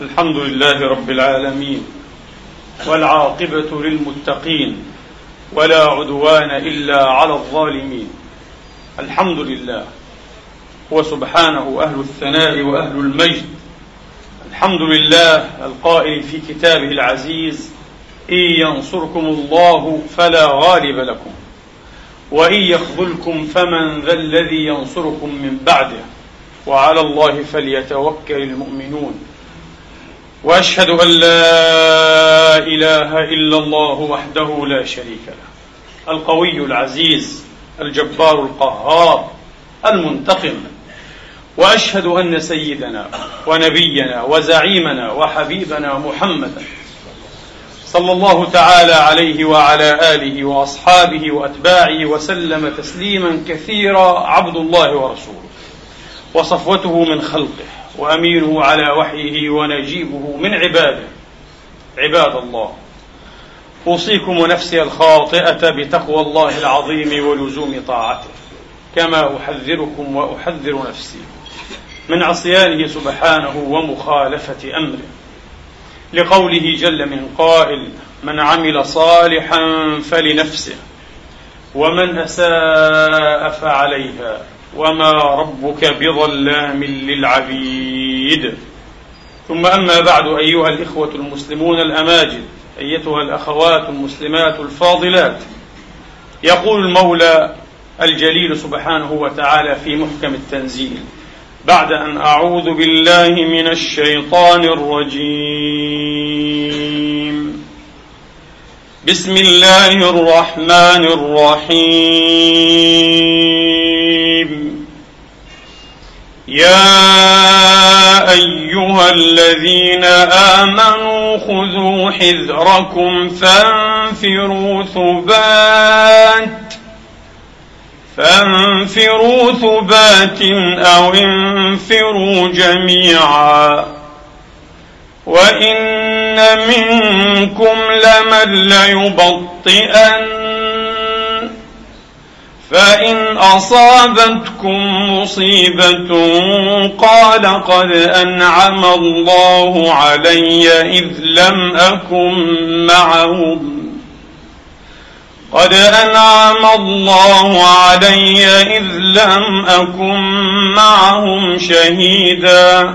الحمد لله رب العالمين والعاقبة للمتقين ولا عدوان إلا على الظالمين. الحمد لله هو سبحانه أهل الثناء وأهل المجد. الحمد لله القائل في كتابه العزيز إن ينصركم الله فلا غالب لكم وإن يخذلكم فمن ذا الذي ينصركم من بعده. وعلى الله فليتوكل المؤمنون. وأشهد أن لا إله إلا الله وحده لا شريك له. القوي العزيز الجبار القهار المنتقم. وأشهد أن سيدنا ونبينا وزعيمنا وحبيبنا محمدا صلى الله تعالى عليه وعلى آله وأصحابه وأتباعه وسلم تسليما كثيرا عبد الله ورسوله. وصفوته من خلقه. وأمينه على وحيه ونجيبه من عباده. عباد الله أوصيكم ونفسي الخاطئة بتقوى الله العظيم ولزوم طاعته كما أحذركم وأحذر نفسي من عصيانه سبحانه ومخالفة أمره. لقوله جل من قائل من عمل صالحا فلنفسه ومن أساء فعليها وما ربك بظلام للعبيد. ثم اما بعد ايها الاخوه المسلمون الاماجد ايتها الاخوات المسلمات الفاضلات. يقول المولى الجليل سبحانه وتعالى في محكم التنزيل بعد ان اعوذ بالله من الشيطان الرجيم. بسم الله الرحمن الرحيم. يا أيها الذين آمنوا خذوا حذركم فانفروا ثبات فانفروا ثبات أو انفروا جميعا. وإن منكم لمن ليبطئن فإن أصابتكم مصيبة قال قد أنعم الله علي إذ لم أكن معهم. قد أنعم الله علي إذ لم أكن معهم شهيدا.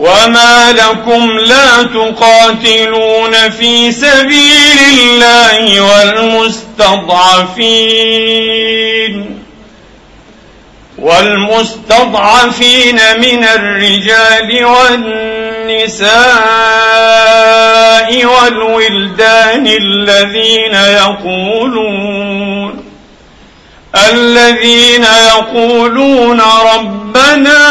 وما لكم لا تقاتلون في سبيل الله والمستضعفين والمستضعفين من الرجال والنساء والولدان الذين يقولون الذين يقولون ربنا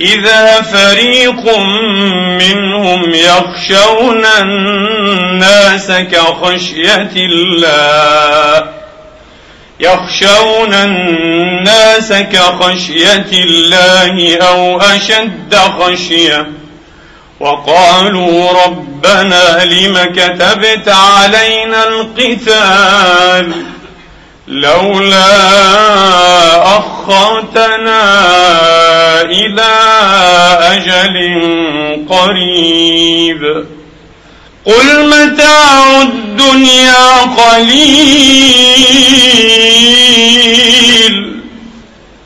إذا فريق منهم يخشون الناس كخشية الله يخشون الناس كخشية الله أو أشد خشية. وقالوا ربنا لم كتبت علينا القتال؟ لولا أخرتنا إلى أجل قريب. قل متاع الدنيا قليل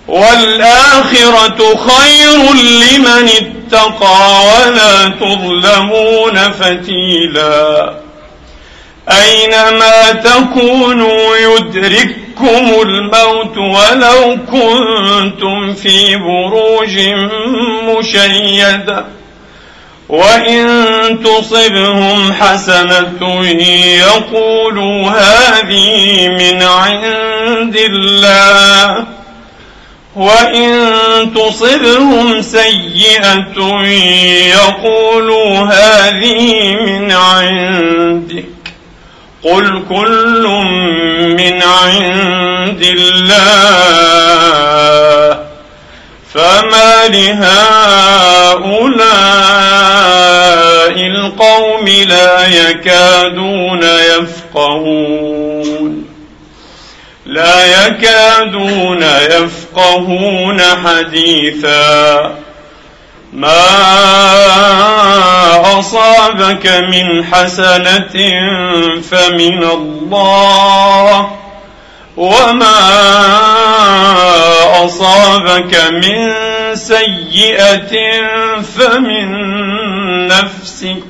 والآخرة خير لمن اتقى ولا تظلمون فتيلا. أينما تكونوا يدرككم الموت ولو كنتم في بروج مشيدة وإن تصبهم حسنة يقولوا هذه من عند الله وإن تصبهم سيئة يقولوا هذه من عندك قل كل من عند الله فما لهؤلاء القوم لا يكادون يفقهون لا يكادون يفقهون حديثا ما أصابك من حسنة فمن الله وما أصابك من سيئة فمن نفسك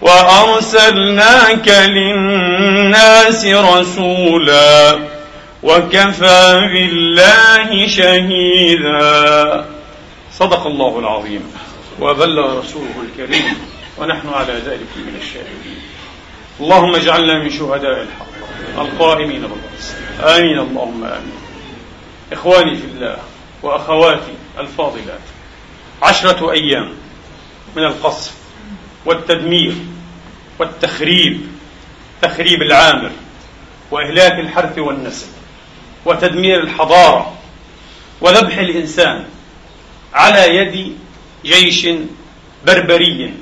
وأرسلناك للناس رسولا وكفى بالله شهيدا صدق الله العظيم. وبلغ رسوله الكريم. ونحن على ذلك من الشاهدين. اللهم اجعلنا من شهداء الحق. القائمين بالقسط. آمين. اللهم آمين. إخواني في الله وأخواتي الفاضلات عشرة أيام من القصف والتدمير والتخريب تخريب العامر وإهلاك الحرث والنسل وتدمير الحضارة وذبح الإنسان على يد جيش بربري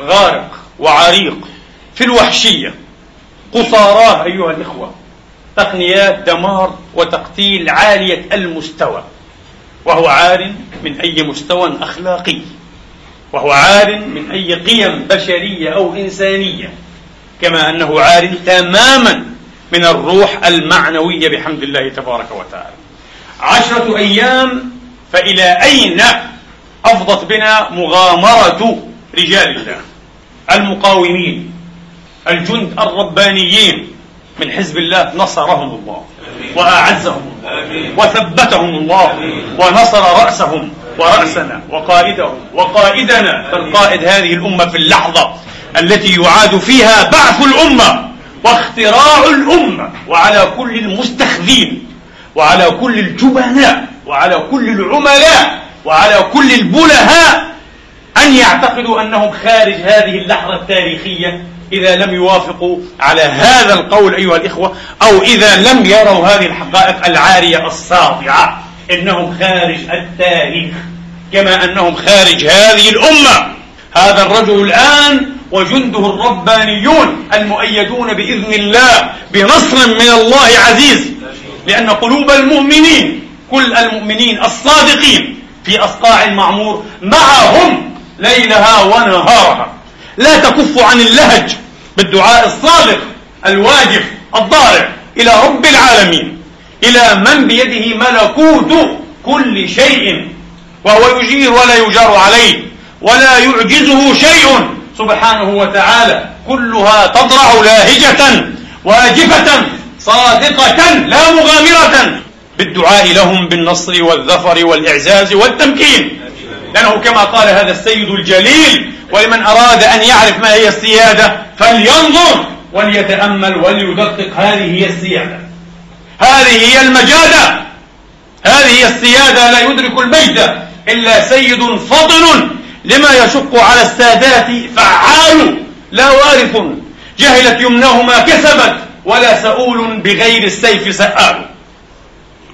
غارق وعريق في الوحشية. قصاراه أيها الإخوة تقنيات دمار وتقتيل عالية المستوى وهو عار من أي مستوى أخلاقي وهو عار من أي قيم بشرية أو إنسانية كما أنه عار تماما من الروح المعنوية بحمد الله تبارك وتعالى. عشرة أيام فإلى أين أفضت بنا مغامرة رجال الله؟ المقاومين الجند الربانيين من حزب الله نصرهم الله وأعزهم الله وثبتهم الله ونصر رأسهم ورأسنا وقائدهم وقائدنا فالقائد هذه الأمة في اللحظة التي يعاد فيها بعث الأمة واختراع الأمة وعلى كل المستخذين وعلى كل الجبناء وعلى كل العملاء وعلى كل البلهاء أن يعتقدوا أنهم خارج هذه اللحظة التاريخية إذا لم يوافقوا على هذا القول أيها الإخوة أو إذا لم يروا هذه الحقائق العارية الساطعة. إنهم خارج التاريخ كما أنهم خارج هذه الأمة. هذا الرجل الآن وجنده الربانيون المؤيدون بإذن الله بنصر من الله عزيز لأن قلوب المؤمنين كل المؤمنين الصادقين في أصقاع المعمور معهم ليلها ونهارها. لا تكف عن اللهج بالدعاء الصادق الواجب الضارع إلى رب العالمين إلى من بيده ملكوت كل شيء وهو يجير ولا يجار عليه ولا يعجزه شيء. سبحانه وتعالى كلها تضرع لاهجة واجبة صادقة لا مغامرة. بالدعاء لهم بالنصر والظفر والإعزاز والتمكين. لأنه كما قال هذا السيد الجليل ولمن أراد أن يعرف ما هي السيادة فلينظر وليتأمل وليدقق. هذه هي السيادة. هذه هي المجادة. هذه هي السيادة. لا يدرك المجد إلا سيد فضل لما يشق على السادات فعال. لا وارث جهلت يمناه ما كسبت ولا سؤول بغير السيف سآل.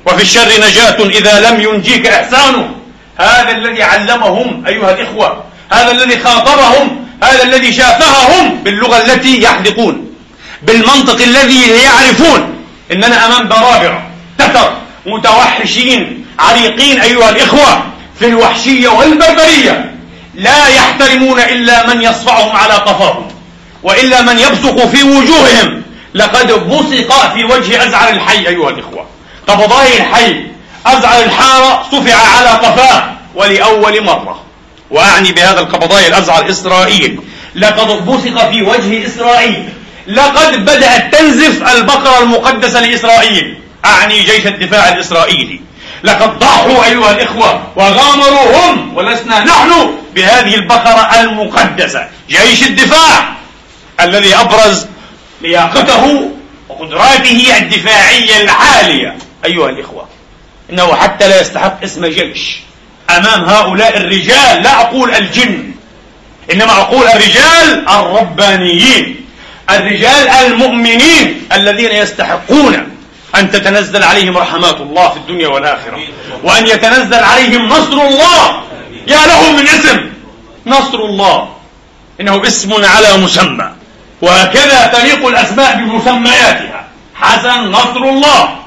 وفي الشر نجاة إذا لم ينجيك إحسان هذا الذي علمهم أيها الإخوة هذا الذي خاطبهم هذا الذي شافههم باللغة التي يحدقون بالمنطق الذي يعرفون. إننا أمام برابرة تتر متوحشين عريقين أيها الإخوة في الوحشية والبربرية. لا يحترمون إلا من يصفعهم على قفاهم وإلا من يبصق في وجوههم. لقد بصق في وجه أزعر الحي أيها الإخوة. قبضاي الحي أزعر الحارة صفع على قفاه ولأول مرة. وأعني بهذا القبضاي الأزعر إسرائيل. لقد بصق في وجه إسرائيل. لقد بدأت تنزف البقرة المقدسة لإسرائيل. أعني جيش الدفاع الإسرائيلي. لقد ضحوا أيها الإخوة وغامروا هم ولسنا نحن بهذه البقرة المقدسة. جيش الدفاع الذي أبرز لياقته وقدراته الدفاعية العالية. أيها الإخوة إنه حتى لا يستحق اسم جيش. أمام هؤلاء الرجال لا أقول الجن إنما أقول الرجال الربانيين الرجال المؤمنين الذين يستحقون أن تتنزل عليهم رحمات الله في الدنيا والآخرة وأن يتنزل عليهم نصر الله. يا له من اسم نصر الله إنه اسم على مسمى. وهكذا تليق الأسماء بمسمياتها. حسن نصر الله.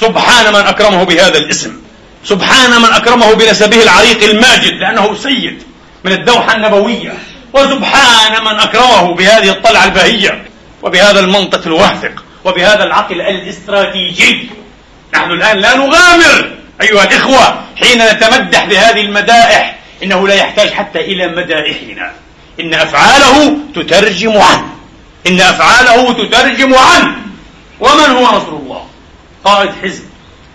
سبحان من أكرمه بهذا الاسم. سبحان من أكرمه بنسبه العريق الماجد لأنه سيد من الدوحة النبوية. وسبحان من أكرمه بهذه الطلعة البهية وبهذا المنطق الواثق وبهذا العقل الاستراتيجي. نحن الآن لا نغامر أيها الإخوة حين نتمدح بهذه المدائح. إنه لا يحتاج حتى إلى مدائحنا. إن أفعاله تترجم عنه. إن أفعاله تترجم عنه. ومن هو نصر الله؟ قائد حزب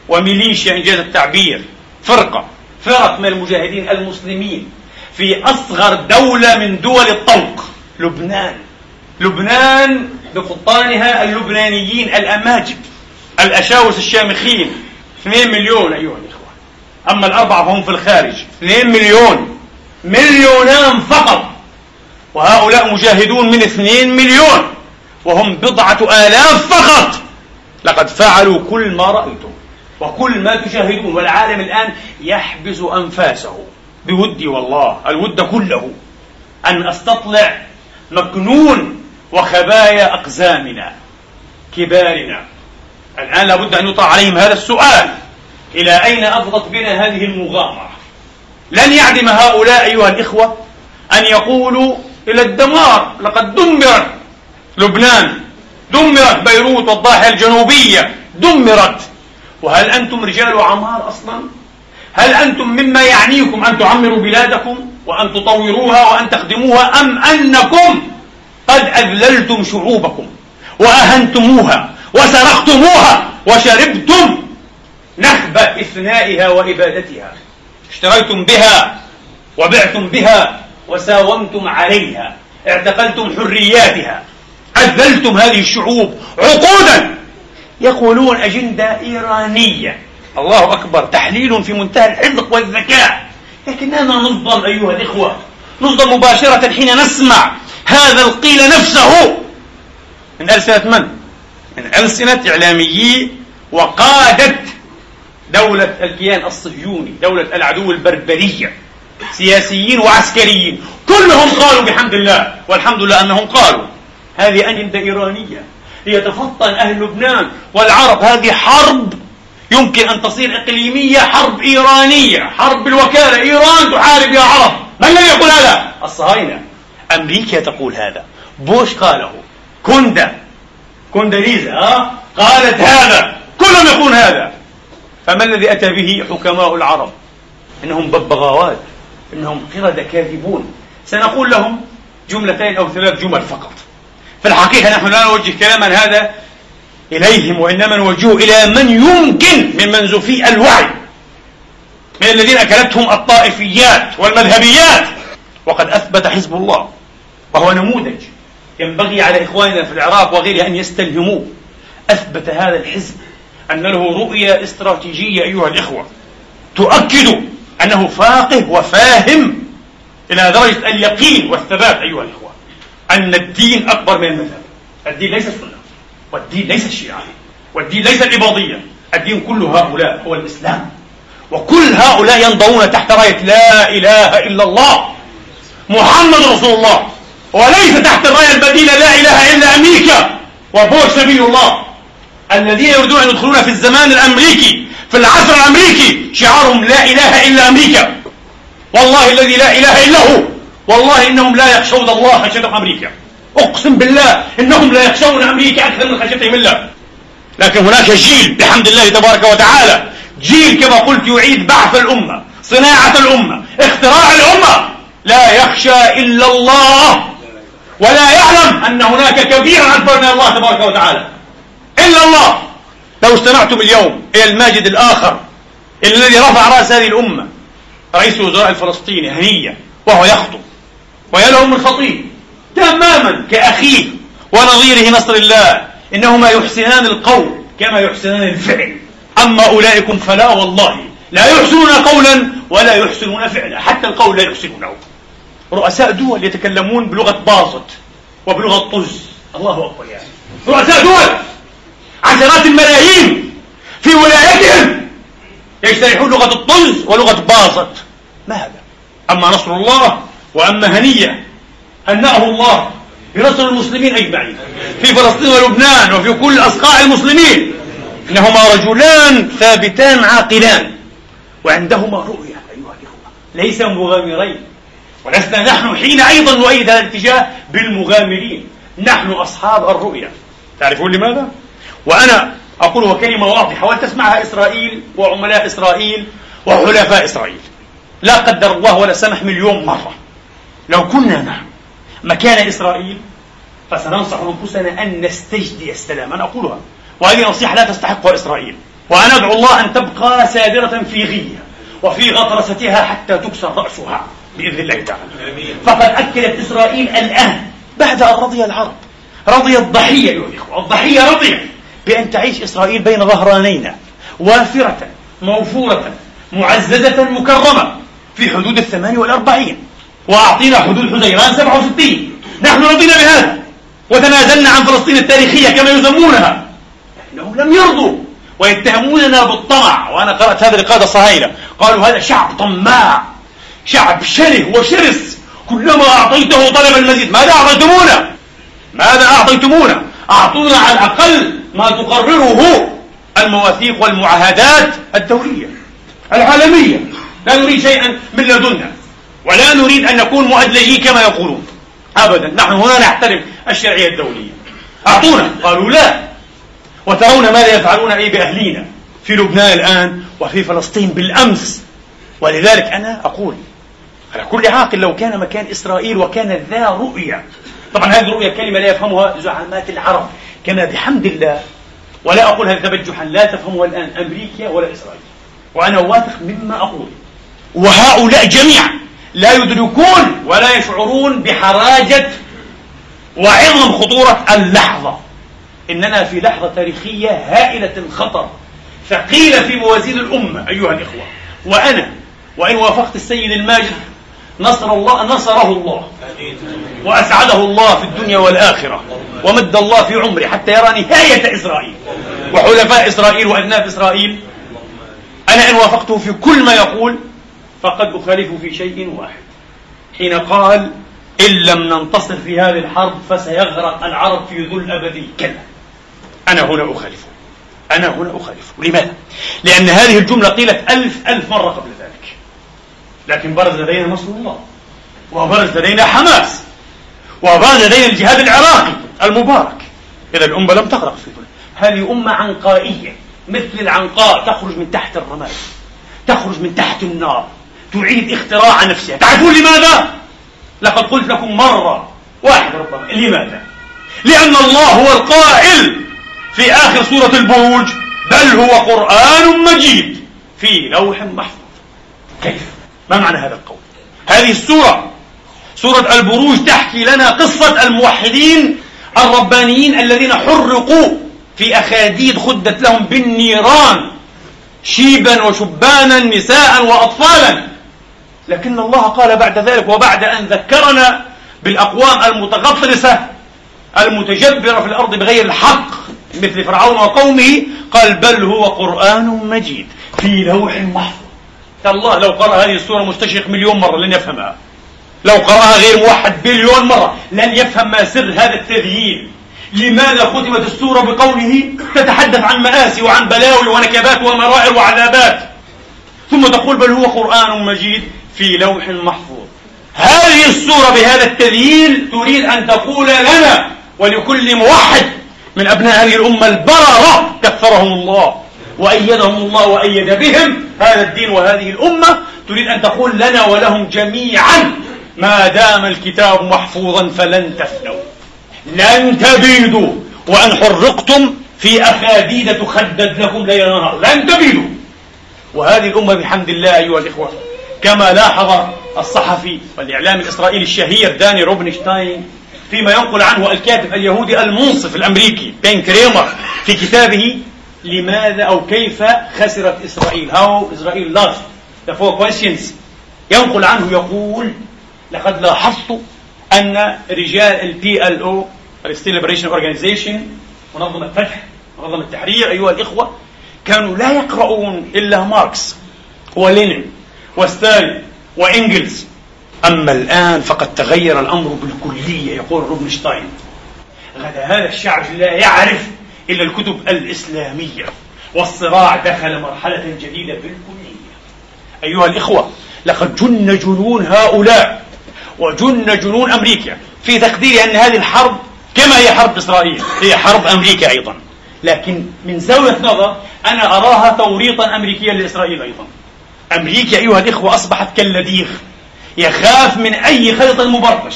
وميليشيا إنجاز التعبير. فرقة فرق من المجاهدين المسلمين في أصغر دولة من دول الطوق لبنان. لبنان بقبطانها اللبنانيين الأماجد الأشاوس الشامخين. 2 مليون أيها الإخوة. أما الأربعة فهم في الخارج. 2 مليون. مليونان فقط. وهؤلاء مجاهدون من 2 مليون. وهم بضعة آلاف فقط. لقد فعلوا كل ما رأيتم وكل ما تشاهدون والعالم الآن يحبس أنفاسه بودي والله الود كله. أن أستطلع مكنون وخبايا أقزامنا كبارنا. الآن لابد أن يطرح عليهم هذا السؤال. إلى أين أفضت بنا هذه المغامرة؟ لن يعدم هؤلاء أيها الإخوة أن يقولوا إلى الدمار لقد دمرت لبنان. دمرت بيروت والضاحية الجنوبية. دمرت. وهل أنتم رجال عمار أصلا؟ هل أنتم مما يعنيكم أن تعمروا بلادكم وأن تطوروها وأن تخدموها أم أنكم قد أذللتم شعوبكم وأهنتموها وسرقتموها وشربتم نخب إثنائها وإبادتها. اشتريتم بها وبعتم بها وساومتم عليها. اعتقلتم حرياتها. أذلتم هذه الشعوب عقودا. يقولون أجندة إيرانية. الله أكبر. تحليل في منتهى الحذق والذكاء. لكننا نصدم أيها الإخوة. نصدم مباشرة حين نسمع هذا القيل نفسه. من ألسنة من؟ من ألسنة إعلاميي وقادة دولة الكيان الصهيوني دولة العدو البربرية سياسيين وعسكريين. كلهم قالوا بحمد الله والحمد لله أنهم قالوا. هذه أجندة إيرانية ليتفطن أهل لبنان والعرب. هذه حرب. يمكن أن تصير إقليمية حرب إيرانية. حرب بالوكالة إيران تحارب يا عرب. من الذي يقول هذا؟ الصهاينة. أمريكا تقول هذا. بوش قاله. كوندا. كونداليزا ها؟ قالت هذا. كلهم يقولون هذا. فما الذي أتى به حكماء العرب؟ إنهم ببغاوات. إنهم قردة كاذبون. سنقول لهم جملتين أو ثلاث جمل فقط. في الحقيقة نحن لا نوجه كلاما هذا إليهم وإنما نوجهه إلى من يمكن من منزوفي الوعي. من الذين أكلتهم الطائفيات والمذهبيات. وقد أثبت حزب الله وهو نموذج ينبغي على إخواننا في العراق وغيرها أن يستلهموه. أثبت هذا الحزب أن له رؤية استراتيجية أيها الإخوة. تؤكد أنه فاقه وفاهم إلى درجة اليقين والثبات أيها الإخوة. أن الدين أكبر من المذهب. الدين ليس السنة والدين ليس الشيعة والدين ليس الإباضية الدين كل هؤلاء هو الإسلام. وكل هؤلاء ينضوون تحت راية لا إله إلا الله محمد رسول الله. وليس تحت الراية البديلة لا إله إلا أمريكا وبوش نبي الله. الذين يريدون أن يدخلون في الزمان الأمريكي في العصر الأمريكي شعارهم لا إله إلا أمريكا. والله الذي لا إله إلا هو. والله إنهم لا يخشون الله خشية أمريكا. أقسم بالله إنهم لا يخشون أمريكا أكثر من خشيتهم الله. لكن هناك جيل بحمد الله تبارك وتعالى جيل كما قلت يعيد بعث الأمة صناعة الأمة اختراع الأمة. لا يخشى إلا الله. ولا يعلم أن هناك كبيرا أكبر من الله تبارك وتعالى. إلا الله. لو استمعتم اليوم إلى الماجد الآخر الذي رفع رأس هذه الأمة رئيس الوزراء الفلسطيني هنية وهو يخطب. ويلهم الخطيب تماما كأخيه ونظيره نصر الله. إنهما يحسنان القول كما يحسنان الفعل. أما أولئكم فلا والله. لا يحسنون قولا ولا يحسنون فعلا. حتى القول لا يحسنونه. رؤساء دول يتكلمون بلغة باصت وبلغة طز. الله أكبر يعني رؤساء دول عشرات الملايين في ولايتهم يجترحون لغة الطز ولغة باصت. ما هذا أما نصر الله وأما هنية هنأه الله بنصر المسلمين أجمعين في فلسطين ولبنان وفي كل أصقاع المسلمين إنهما رجلان ثابتان عاقلان وعندهما رؤية أيها الإخوة ليس مغامرين ولسنا نحن حين أيضا نؤيد هذا الاتجاه بالمغامرين نحن أصحاب الرؤية تعرفون لماذا؟ وأنا أقولها كلمة واضحة ولتسمعها إسرائيل وعملاء إسرائيل وحلفاء إسرائيل؟ لا قدر الله ولا سمح مليون مرة. لو كنا نحن مكان إسرائيل فسننصح أنفسنا أن نستجدي السلام أنا أقولها. وهذه نصيحة لا تستحقها إسرائيل. وأنا أدعو الله أن تبقى سادرة في غيها وفي غطرستها حتى تكسر رأسها بإذن الله تعالى. فقد أكدت إسرائيل الآن بعد أن رضي العرب. رضي الضحية أيها الإخوة. الضحية رضيت بأن تعيش إسرائيل بين ظهرانين وافرة موفورة معززة مكرمة في حدود الثمان والأربعين. وأعطينا حدود حزيران 67 نحن رضينا بهذا. وتنازلنا عن فلسطين التاريخية كما يسمونها. لكنهم لم يرضوا. ويتهموننا بالطمع. وأنا قرأت هذا لقادة صهاينة قالوا هذا شعب طماع. شعب شره وشرس. كلما أعطيته طلب المزيد. ماذا أعطيتمونا؟ ماذا أعطيتمونا؟ أعطونا على الأقل ما تقرره المواثيق والمعاهدات الدولية العالمية. لا نريد شيئا من لدنا. ولا نريد أن نكون مؤدلجين كما يقولون. أبدا. نحن هنا نحترم الشرعية الدولية. أعطونا. قالوا لا. وترون ماذا يفعلون أي بأهلينا في لبنان الآن وفي فلسطين بالأمس. ولذلك أنا أقول على كل عاقل لو كان مكان إسرائيل وكان ذا رؤية. طبعا هذه الرؤية كلمة لا يفهمها زعمات العرب. كما بحمد الله ولا أقول هذا تبجحا لا تفهمها الآن أمريكا ولا إسرائيل. وأنا واثق مما أقول. وهؤلاء جميعا لا يدركون ولا يشعرون بحراجة وعظم خطورة اللحظة. إننا في لحظة تاريخية هائلة الخطر ثقيلة في موازين الأمة أيها الإخوة. وأنا وإن وافقت السيد الماجد نصر الله نصره الله. وأسعده الله في الدنيا والآخرة ومد الله في عمره حتى يرى نهاية إسرائيل. وحلفاء إسرائيل وأذناب إسرائيل أنا إن وافقته في كل ما يقول فقد أخالفه في شيء واحد. حين قال إن لم ننتصر في هذه الحرب فسيغرق العرب في ذل أبدي. كلا. أنا هنا أخالفه. أنا هنا أخالفه. لماذا؟ لأن هذه الجملة قيلت ألف ألف مرة قبل ذلك. لكن برز لدينا نصر الله. وبرز لدينا حماس. وبرز لدينا الجهاد العراقي المبارك. إذا الأمة لم تغرق في ظلم هذه أمة عنقائية. مثل العنقاء تخرج من تحت الرماد. تخرج من تحت النار. تعيد اختراع نفسها تعرفون لماذا؟ لقد قلت لكم مرة واحدة ربما لماذا؟ لأن الله هو القائل في آخر سورة البروج بل هو قرآن مجيد في لوح محفوظ كيف؟ ما معنى هذا القول؟ هذه السورة سورة البروج تحكي لنا قصة الموحدين الربانيين الذين حرقوا في أخاديد خدت لهم بالنيران شيبا وشبانا نساء وأطفالا لكن الله قال بعد ذلك وبعد أن ذكرنا بالأقوام المتغطرسة المتجبرة في الأرض بغير الحق مثل فرعون وقومه قال بل هو قرآن مجيد في لوح محفوظ. الله لو قرأ هذه السورة مستشرق مليون مرة لن يفهمها. لو قرأها غير موحد بليون مرة لن يفهم ما سر هذا التذييل. لماذا ختمت السورة بقوله تتحدث عن مآسي وعن بلاوي ونكبات ومرائر وعذابات؟ ثم تقول بل هو قرآن مجيد في لوح محفوظ. هذه السورة بهذا التذييل تريد أن تقول لنا ولكل موحد من أبناء هذه الأمة البررة كثرهم الله وأيدهم الله وأيد بهم هذا الدين وهذه الأمة. تريد أن تقول لنا ولهم جميعا ما دام الكتاب محفوظا فلن تفنوا. لن تبيدوا. وأن حرقتم في أخاديد تخدد لكم ليل نهار. لن تبيدوا. وهذه الأمة بحمد الله أيها الإخوة كما لاحظ الصحفي والإعلام الإسرائيلي الشهير داني روبنشتاين فيما ينقل عنه الكاتب اليهودي المنصف الأمريكي بين كريمر في كتابه لماذا أو كيف خسرت إسرائيل؟ How Israel lost the four questions. ينقل عنه يقول لقد لاحظت أن رجال ال PLO Palestine Liberation Organization منظمة فتح منظمة التحرير أيها الإخوة كانوا لا يقرؤون إلا ماركس ولينين وستالين وإنجلز. أما الآن فقد تغير الأمر بالكلية يقول روبنشتاين. غدا هذا الشعب لا يعرف إلا الكتب الإسلامية والصراع دخل مرحلة جديدة بالكلية. أيها الإخوة لقد جن جنون هؤلاء وجن جنون أمريكا في تقديري أن هذه الحرب كما هي حرب إسرائيل هي حرب أمريكا أيضا. لكن من زاوية نظر أنا أراها توريطا أمريكيا لإسرائيل أيضا. أمريكا أيها الإخوة أصبحت كاللديغ يخاف من أي خيط مبرطش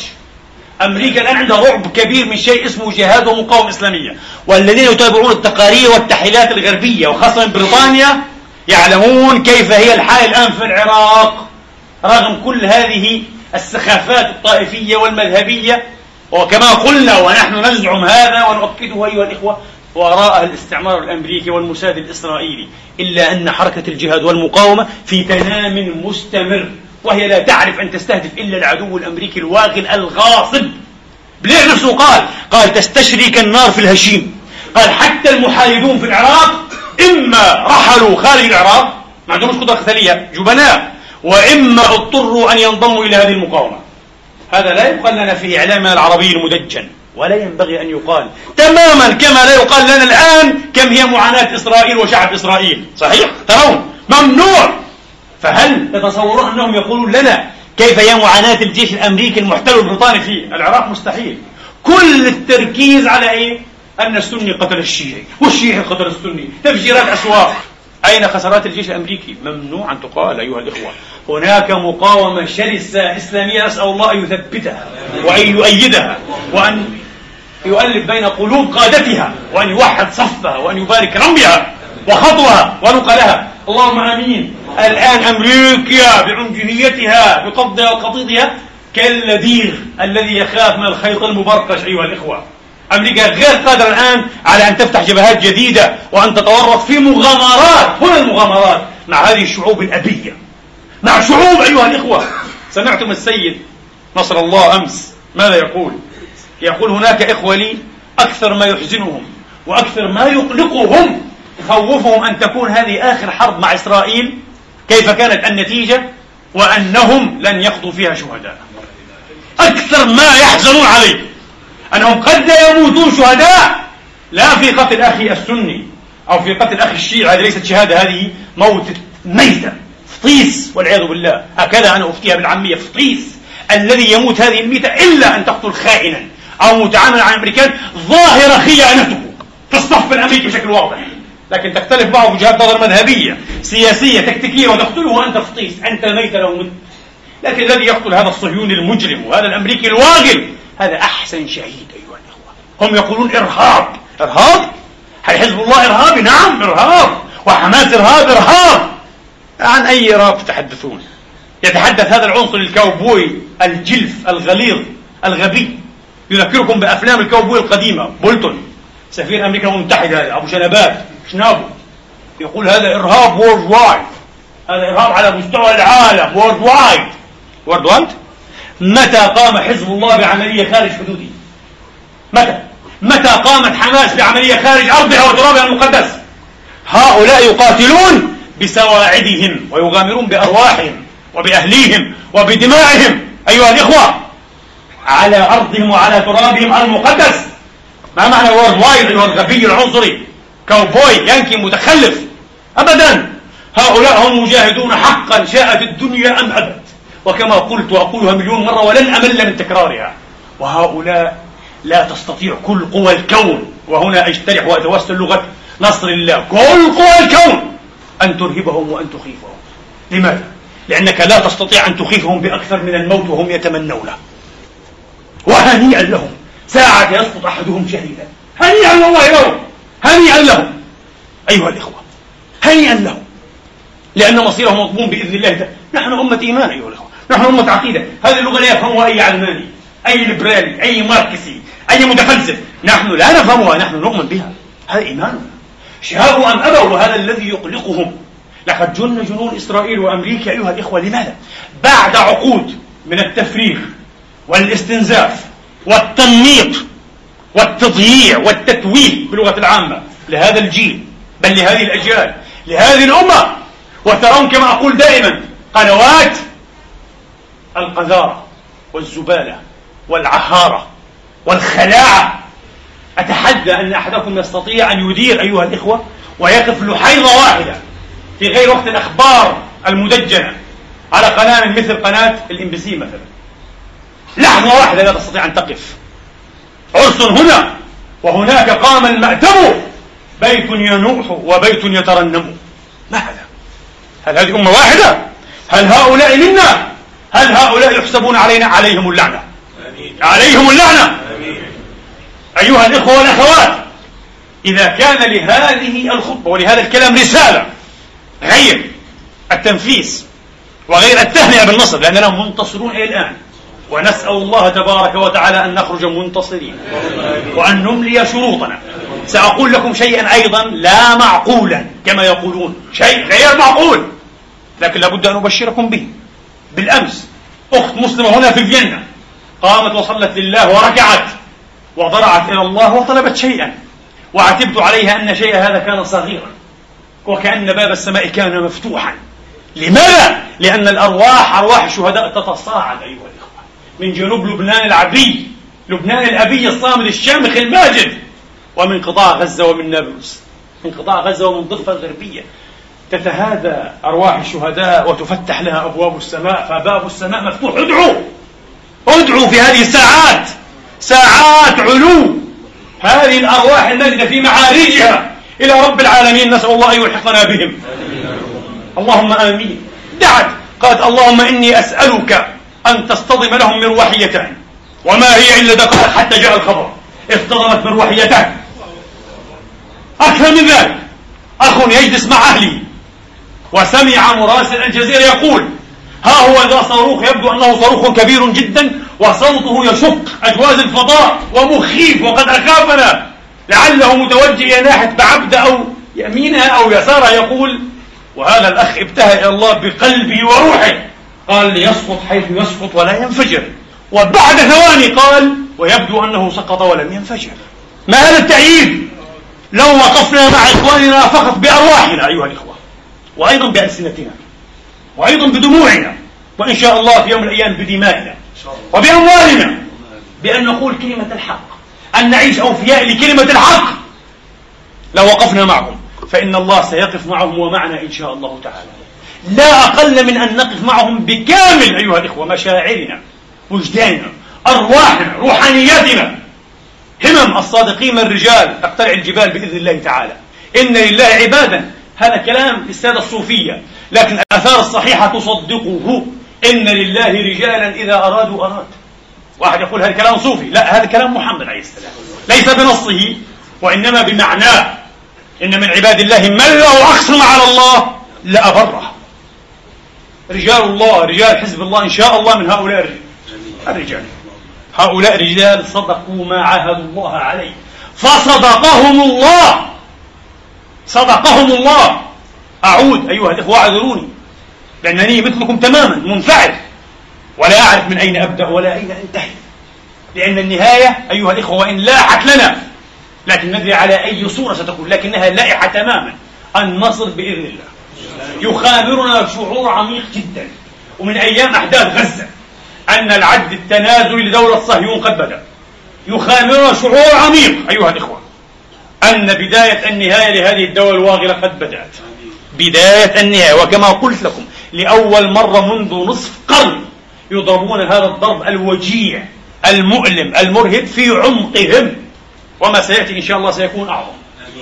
أمريكا الآن عندها رعب كبير من شيء اسمه جهاد ومقاومة إسلامية. والذين يتابعون التقارير والتحليلات الغربية وخاصة من بريطانيا يعلمون كيف هي الحال الآن في العراق. رغم كل هذه السخافات الطائفية والمذهبية وكما قلنا ونحن نزعم هذا ونؤكده أيها الإخوة وراء الاستعمار الأمريكي والموساد الإسرائيلي إلا أن حركة الجهاد والمقاومة في تنام مستمر وهي لا تعرف أن تستهدف إلا العدو الأمريكي الواغل الغاصب. بلير نفسه قال قال تستشري كالنار في الهشيم. قال حتى المحايدون في العراق إما رحلوا خارج العراق ما عندهمش قدرة قتالية جبناء وإما اضطروا أن ينضموا إلى هذه المقاومة. هذا لا يقال لنا في إعلامنا العربي المدجن ولا ينبغي أن يقال. تماما كما لا يقال لنا الآن كم هي معاناة إسرائيل وشعب إسرائيل. صحيح؟ ترون. ممنوع. فهل تتصورون أنهم يقولون لنا كيف هي معاناة الجيش الأمريكي المحتل البريطاني في العراق؟ مستحيل. كل التركيز على إيه؟ أن السني قتل الشيعي. والشيعي قتل السني. تفجيرات أسواق. أين خسارات الجيش الأمريكي؟ ممنوع أن تقال أيها الإخوة. هناك مقاومة شرسة إسلامية نسأل الله أن يثبتها وأن يؤيدها وأن يؤلف بين قلوب قادتها وأن يوحد صفها وأن يبارك رميها وخطوها ونقلها. اللهم آمين. الآن أمريكا بعنجهيتها بقبضها وقطيطها كاللديغ الذي يخاف من الخيط المبرقش أيها الإخوة. أمريكا غير قادرة الآن على أن تفتح جبهات جديدة وأن تتورط في مغامرات. هنا المغامرات؟ مع هذه الشعوب الأبية. مع شعوب أيها الإخوة. سمعتم السيد نصر الله أمس ماذا يقول؟ يقول هناك إخوة لي أكثر ما يحزنهم وأكثر ما يقلقهم يخوفهم أن تكون هذه آخر حرب مع إسرائيل كيف كانت النتيجة وأنهم لن يقضوا فيها شهداء. أكثر ما يحزنون عليه. أنهم قد لا يموتون شهداء لا في قتل أخي السني أو في قتل أخي الشيعي هذه ليست شهادة هذه موت ميتة. فطيس والعياذ بالله. هكذا أنا أفتيها بالعامية فطيس. الذي يموت هذه الميتة إلا أن تقتل خائنا. أو متعامل مع الأمريكان ظاهرة خيانته الصف الأمريكي بشكل واضح. لكن تختلف معه وجهات نظر مذهبية سياسية تكتيكية وتقتله وأنت فطيس أنت ميت لو مت. لكن الذي يقتل هذا الصهيوني المجرم وهذا الأمريكي الواغل هذا أحسن شهيد أيها الإخوة. هم يقولون إرهاب. إرهاب؟ هل حزب الله إرهابي نعم إرهاب. وحماس إرهاب؟ إرهاب. عن أي إرهاب تتحدثون؟ يتحدث هذا العنصر الكاوبوي الجلف الغليظ الغبي. يذكركم بأفلام الكاوبوي القديمة. بولتون. سفير أمريكا المتحدة أبو شنبات شنابو. يقول هذا إرهاب worldwide هذا إرهاب على مستوى العالم worldwide worldwide متى قام حزب الله بعملية خارج حدوده؟ متى؟ متى قامت حماس بعملية خارج أرضها وترابها المقدس؟ هؤلاء يقاتلون بسواعدهم ويغامرون بأرواحهم وبأهليهم وبدمائهم. أيها الإخوة على أرضهم وعلى ترابهم المقدس. ما معنى وورد وايد أيها الغبي العنصري؟ كاوبوي ينكي متخلف. أبدا. هؤلاء هم مجاهدون حقا. شاءت الدنيا أم أبت؟ وكما قلت وأقولها مليون مرة ولن أمل من تكرارها. وهؤلاء لا تستطيع كل قوى الكون. وهنا أجترح وأتوسل لغة نصر الله. كل قوى الكون! أن ترهبهم وأن تخيفهم. لماذا؟ لأنك لا تستطيع أن تخيفهم بأكثر من الموت وهم يتمنونه. وهنيئا لهم. ساعة يسقط أحدهم شهيدا. هنيئا والله لهم. هنيئا لهم. أيها الإخوة هنيئا لهم. لأن مصيرهم مضمون بإذن الله. تعالى نحن أمة إيمان أيها الإخوة. نحن أمة عقيدة. هذه اللغة لا يفهمها أي علماني أي ليبرالي أي ماركسي أي متفلسف. نحن لا نفهمها نحن نؤمن بها. هذا إيماننا شاءوا أم أبوا وهذا الذي يقلقهم. لقد جن جنون إسرائيل وأمريكا أيها الإخوة. لماذا؟ بعد عقود من التفريغ. والاستنزاف والتنميط والتضييع والتتويه باللغة العامة لهذا الجيل بل لهذه الأجيال لهذه الأمة. وترون كما أقول دائما قنوات القذارة والزبالة والعهارة والخلاعة. أتحدى أن أحدكم يستطيع أن يدير أيها الإخوة ويقف لحيظة واحدة في غير وقت الأخبار المدجنة على قناة مثل قناة ال MBC مثلا. لحظة واحدة لا تستطيع أن تقف عرس هنا وهناك قام المأتم بيت ينوح وبيت يترنم ما هذا؟ هل هذه أمة واحدة؟ هل هؤلاء منا؟ هل هؤلاء يحسبون علينا؟ عليهم اللعنة عليهم اللعنة أيها الإخوة والأخوات إذا كان لهذه الخطبة ولهذا الكلام رسالة غير التنفيس وغير التهنئة بالنصر لأننا منتصرون إلى الآن ونسأل الله تبارك وتعالى أن نخرج منتصرين وأن نملي شروطنا. سأقول لكم شيئا أيضا لا معقولا كما يقولون. شيء غير معقول. لكن لابد أن أبشركم به. بالأمس أخت مسلمة هنا في فيينا قامت وصلت لله وركعت وضرعت إلى الله وطلبت شيئا وعتبت عليها أن شيء هذا كان صغيرا وكأن باب السماء كان مفتوحا. لماذا؟ لأن الأرواح أرواح الشهداء تتصاعد أيها من جنوب لبنان العبي لبنان الأبي الصامد الشامخ الماجد. ومن قطاع غزة ومن نابلس. من قطاع غزة ومن الضفة الغربية تتهادى أرواح الشهداء وتفتح لها أبواب السماء فباب السماء مفتوح. ادعوا! ادعوا في هذه الساعات. ساعات علو. هذه الأرواح المجدة في معارجها. إلى رب العالمين نسأل الله أن يلحقنا بهم. اللهم آمين. دعت. قالت اللهم إني أسألك أن تصطدم لهم مروحيتان وما هي إلا دقائق حتى جاء الخبر. اصطدمت مروحيتان أكثر من ذلك أخ يجلس مع أهله وسمع مراسل الجزيرة يقول ها هو ذا صاروخ يبدو أنه صاروخ كبير جدا وصوته يشق أجواز الفضاء ومخيف وقد أخافنا. لعله متوجه إلى ناحية بعبد أو يمينها أو يسارها يقول وهذا الأخ ابتهى إلى الله بقلبه وروحه. قال ليسقط حيث يسقط ولا ينفجر. وبعد ثواني قال ويبدو أنه سقط ولم ينفجر. ما هذا التأييد؟ لو وقفنا مع إخواننا فقط بأرواحنا أيها الإخوة وأيضا بألسنتنا وأيضا بدموعنا وإن شاء الله في يوم من الأيام بدمائنا وبأموالنا. بأن نقول كلمة الحق أن نعيش أوفياء لكلمة الحق. لو وقفنا معهم فإن الله سيقف معهم ومعنا إن شاء الله تعالى. لا أقل من أن نقف معهم بكامل أيها الإخوة مشاعرنا وجداننا أرواحنا روحانياتنا. همم الصادقين الرجال تقتلع الجبال بإذن الله تعالى. إن لله عبادا. هذا كلام السادة الصوفية. لكن الآثار الصحيحة تصدقه. إن لله رجالا إذا أرادوا أراد. واحد يقول هذا كلام صوفي. لا هذا كلام محمد عليه السلام. ليس بنصه وإنما بمعناه. إن من عباد الله من له أقسم على الله لأبره. رجال الله رجال حزب الله إن شاء الله من هؤلاء الرجال. هؤلاء رجال صدقوا ما عاهدوا الله عليه. فصدقهم الله. صدقهم الله. أعود أيها الإخوة أعذروني لأنني مثلكم تماما منفعل. ولا أعرف من أين أبدأ ولا أين أنتهي. لأن النهاية أيها الإخوة وإن لاحت لنا لكن ندري على أي صورة ستكون لكنها لائحة تماما. النصر بإذن الله. يخابرنا شعور عميق جدا. ومن أيام أحداث غزة أن العد التنازلي لدولة صهيون قد بدأ. يخامرنا شعور عميق أيها الإخوة أن بداية النهاية لهذه الدولة الواغلة قد بدأت. بداية النهاية وكما قلت لكم لأول مرة منذ نصف قرن يضربون هذا الضرب الوجيع المؤلم المرهب في عمقهم. وما سيأتي إن شاء الله سيكون أعظم.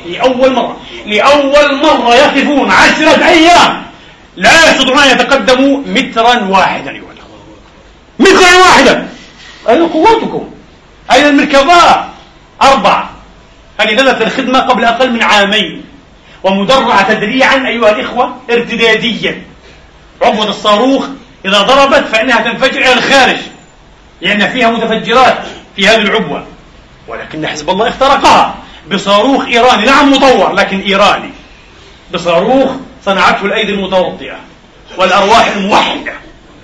لأول مرة. لأول مرة يقفون عشرة أيام. لا يستطيعون أن يتقدموا مترا واحدا أيها مترا واحدا. أين قوتكم؟ أين المركبات أربعة. هذه بدأت الخدمة قبل أقل من عامين. ومدرعة تدريعا أيها الإخوة ارتداديا. عبوة الصاروخ إذا ضربت فإنها تنفجر إلى الخارج. لأن فيها متفجرات في هذه العبوة ولكن حزب الله اخترقها. بصاروخ إيراني. نعم مطور لكن إيراني. بصاروخ صنعته الأيدي المتوطئة والأرواح الموحدة.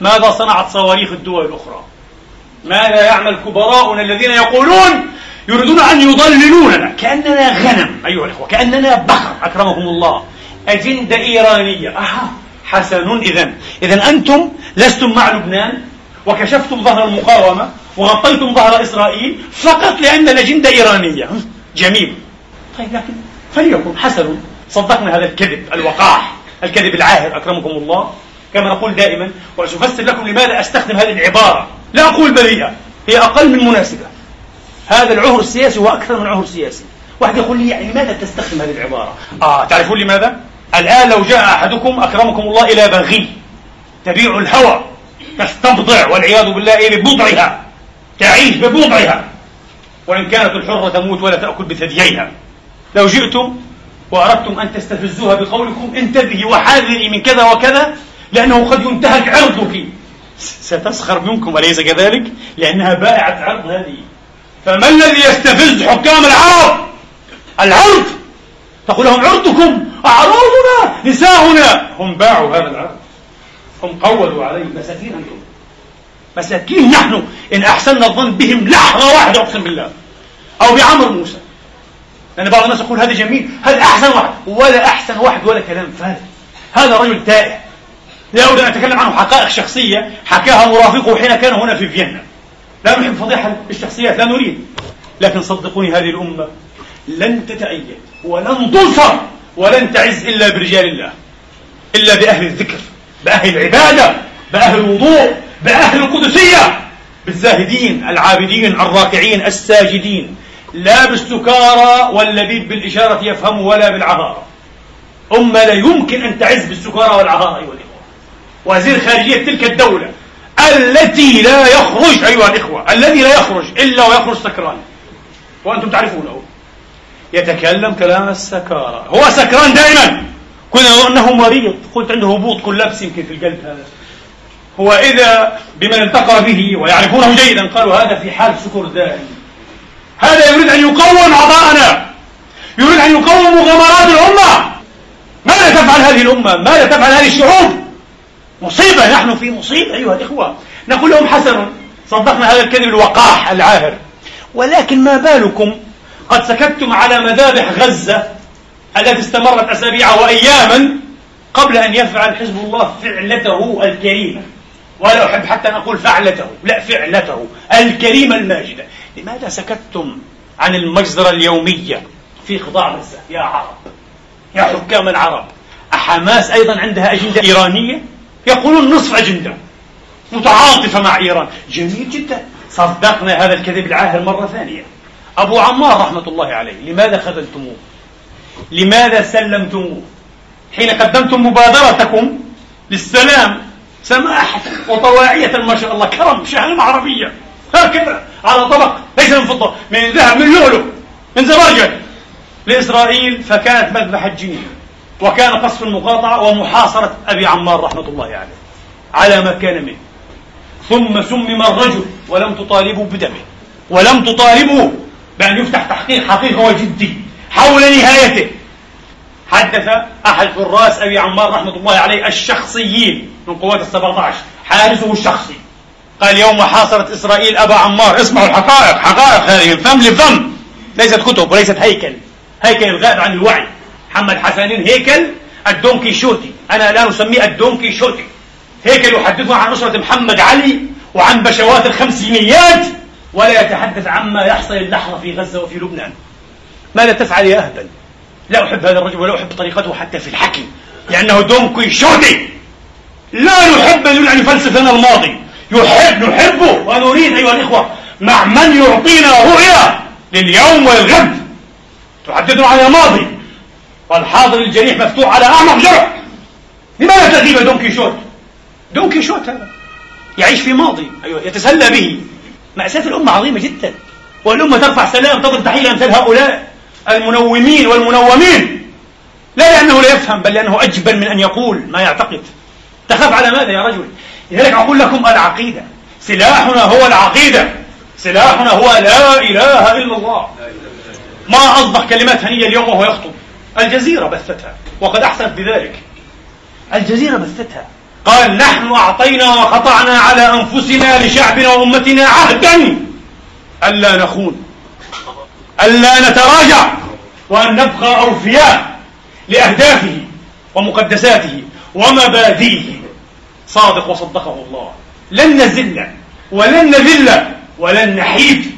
ماذا صنعت صواريخ الدول الأخرى؟ ماذا يعمل كبراؤنا الذين يقولون يريدون أن يضللوننا؟ كأننا غنم أيها الأخوة كأننا بقر أكرمكم الله. أجندة إيرانية. أها حسن إذا إذا أنتم لستم مع لبنان وكشفتم ظهر المقاومة وغطيتم ظهر إسرائيل فقط لأن الأجندة إيرانية. جميل. طيب لكن فليكن حسن صدقنا هذا الكذب الوقاح الكذب العاهر أكرمكم الله. كما نقول دائما وسأفسر لكم لماذا أستخدم هذه العبارة. لا أقول بريئة هي أقل من مناسبة. هذا العهر السياسي هو أكثر من عهر سياسي. واحد يقول لي يعني لماذا تستخدم هذه العبارة؟ آه تعرفون لماذا؟ الآن لو جاء أحدكم أكرمكم الله إلى بغي تبيع الهوى تستبضع والعياذ بالله ببضعها تعيش ببضعها. وإن كانت الحرة تموت ولا تأكل بثدييها. لو جئتم وأردتم أن تستفزوها بقولكم انتبهي وحاذري من كذا وكذا لأنه قد ينتهك عرضك. ستسخر منكم أليس كذلك؟ لأنها بائعة عرض هذه. فما الذي يستفز حكام العرب؟ العرض! تقول لهم عرضكم أعراضنا نساؤنا. هم باعوا هذا العرض. هم قولوا عليه مساكين أنتم. مساكين نحن. إن أحسننا الظن بهم لحظة واحدة أقسم بالله. أو بعمر موسى. لأن بعض الناس يقول هذا جميل هذا أحسن واحد. ولا أحسن واحد ولا كلام فارغ. هذا رجل تائه. لا أريد أن أتكلم عنه حقائق شخصية حكاها مرافقه حين كان هنا في فيينا. لا نحب فضيحة الشخصيات لا نريد. لكن صدقوني هذه الأمة لن تتأيد ولن تنصر ولن تعز إلا برجال الله إلا بأهل الذكر بأهل العبادة بأهل الوضوء بأهل القدسية بالزاهدين العابدين الراكعين الساجدين. لا بالسكارى واللبيب بالإشارة يفهم ولا بالعهارة أمة لا يمكن أن تعز بالسكارى والعهارة أيها الإخوة. وزير خارجية تلك الدولة التي لا يخرج أيها الإخوة الذي لا يخرج إلا ويخرج سكران. وأنتم تعرفونه. يتكلم كلام السكارى. هو سكران دائما. كنا أنه مريض. قلت عنده هبوط كلابس يمكن في القلب هذا. هو إذا بمن التقى به ويعرفونه جيدا قالوا هذا في حال سكر دائم. هذا يريد أن يقوم أعضاءنا. يريد أن يقوم مغامرات الأمة. ماذا تفعل هذه الأمة؟ ماذا تفعل هذه الشعوب؟ مصيبة. نحن في مصيبة أيها الإخوة. نقول لهم حسن صدقنا هذا الكذب الوقاح العاهر. ولكن ما بالكم؟ قد سكتتم على مذابح غزة التي استمرت أسابيع وأياما قبل أن يفعل حزب الله فعلته الكريمة. ولا أحب حتى أن أقول فعلته لا فعلته الكريمة الماجدة لماذا سكتتم عن المجزرة اليومية في قطاع غزة يا عرب يا حكام العرب أحماس أيضا عندها أجندة إيرانية؟ يقولون نصف أجندة متعاطفة مع إيران. جميل جدا. صدقنا هذا الكذب العاهر مرة ثانية. أبو عمار رحمة الله عليه لماذا خذلتموه؟ لماذا سلمتموه؟ حين قدمتم مبادرتكم للسلام سماحة وطواعية ما شاء الله كرم شهامة عربية هكذا على طبق ليس من فضة من ذهب من لؤلؤ من زبرجد لإسرائيل فكانت مذبحة جنين وكان قصف المقاطعة ومحاصرة أبي عمار رحمة الله عليه على ما كان منه. ثم سمم الرجل ولم تطالبوا بدمه ولم تطالبوا بأن يفتح تحقيق حقيقي وجدي حول نهايته. حدث أحد حراس أبي عمار رحمة الله عليه الشخصيين من قوات السبعة عشر حارسه الشخصي. قال يوم حاصرت إسرائيل أبا عمار. اسمعوا الحقائق حقائق هذه فم لفم ليست كتب وليست هيكل. هيكل الغائب عن الوعي. محمد حسنين هيكل الدونكي شوتي أنا الآن أسميه الدونكي شوتي هيكل يحدثنا عن أسرة محمد علي وعن بشوات الخمسينيات ولا يتحدث عما يحصل اللحظة في غزة وفي لبنان. ماذا تفعل يا أهبل؟ لا أحب هذا الرجل ولا أحب طريقته حتى في الحكي لأنه دونكي شوتي لا يحب أن يفلسف لنا الماضي. يحب نحبه ونريد أيها الإخوة مع من يعطينا رؤيا لليوم والغد. تحدثنا عن الماضي. والحاضر الجريح مفتوح على أعمق جرح. لماذا تغيب دون كيشوت؟ دون كيشوت هذا. يعيش في ماضي أيوة يتسلى به. مأساة الأمة عظيمة جدا. والأمة ترفع سلام تضرب تحية أمثال هؤلاء. المنومين والمنومين. لا لأنه لا يفهم بل لأنه أجبن من أن يقول ما يعتقد. تخاف على ماذا يا رجل؟ لذلك أقول لكم العقيدة. سلاحنا هو العقيدة. سلاحنا هو لا إله إلا الله. ما أصبح كلمات هنية اليوم وهو يخطب. الجزيرة بثتها وقد أحسنت بذلك. الجزيرة بثتها. قال نحن أعطينا وقطعنا على أنفسنا لشعبنا وأمتنا عهدا ألا نخون. ألا نتراجع وأن نبقى أوفياء لأهدافه ومقدساته ومبادئه. صادق وصدقه الله. لن نزل ولن نذل ولن نحيد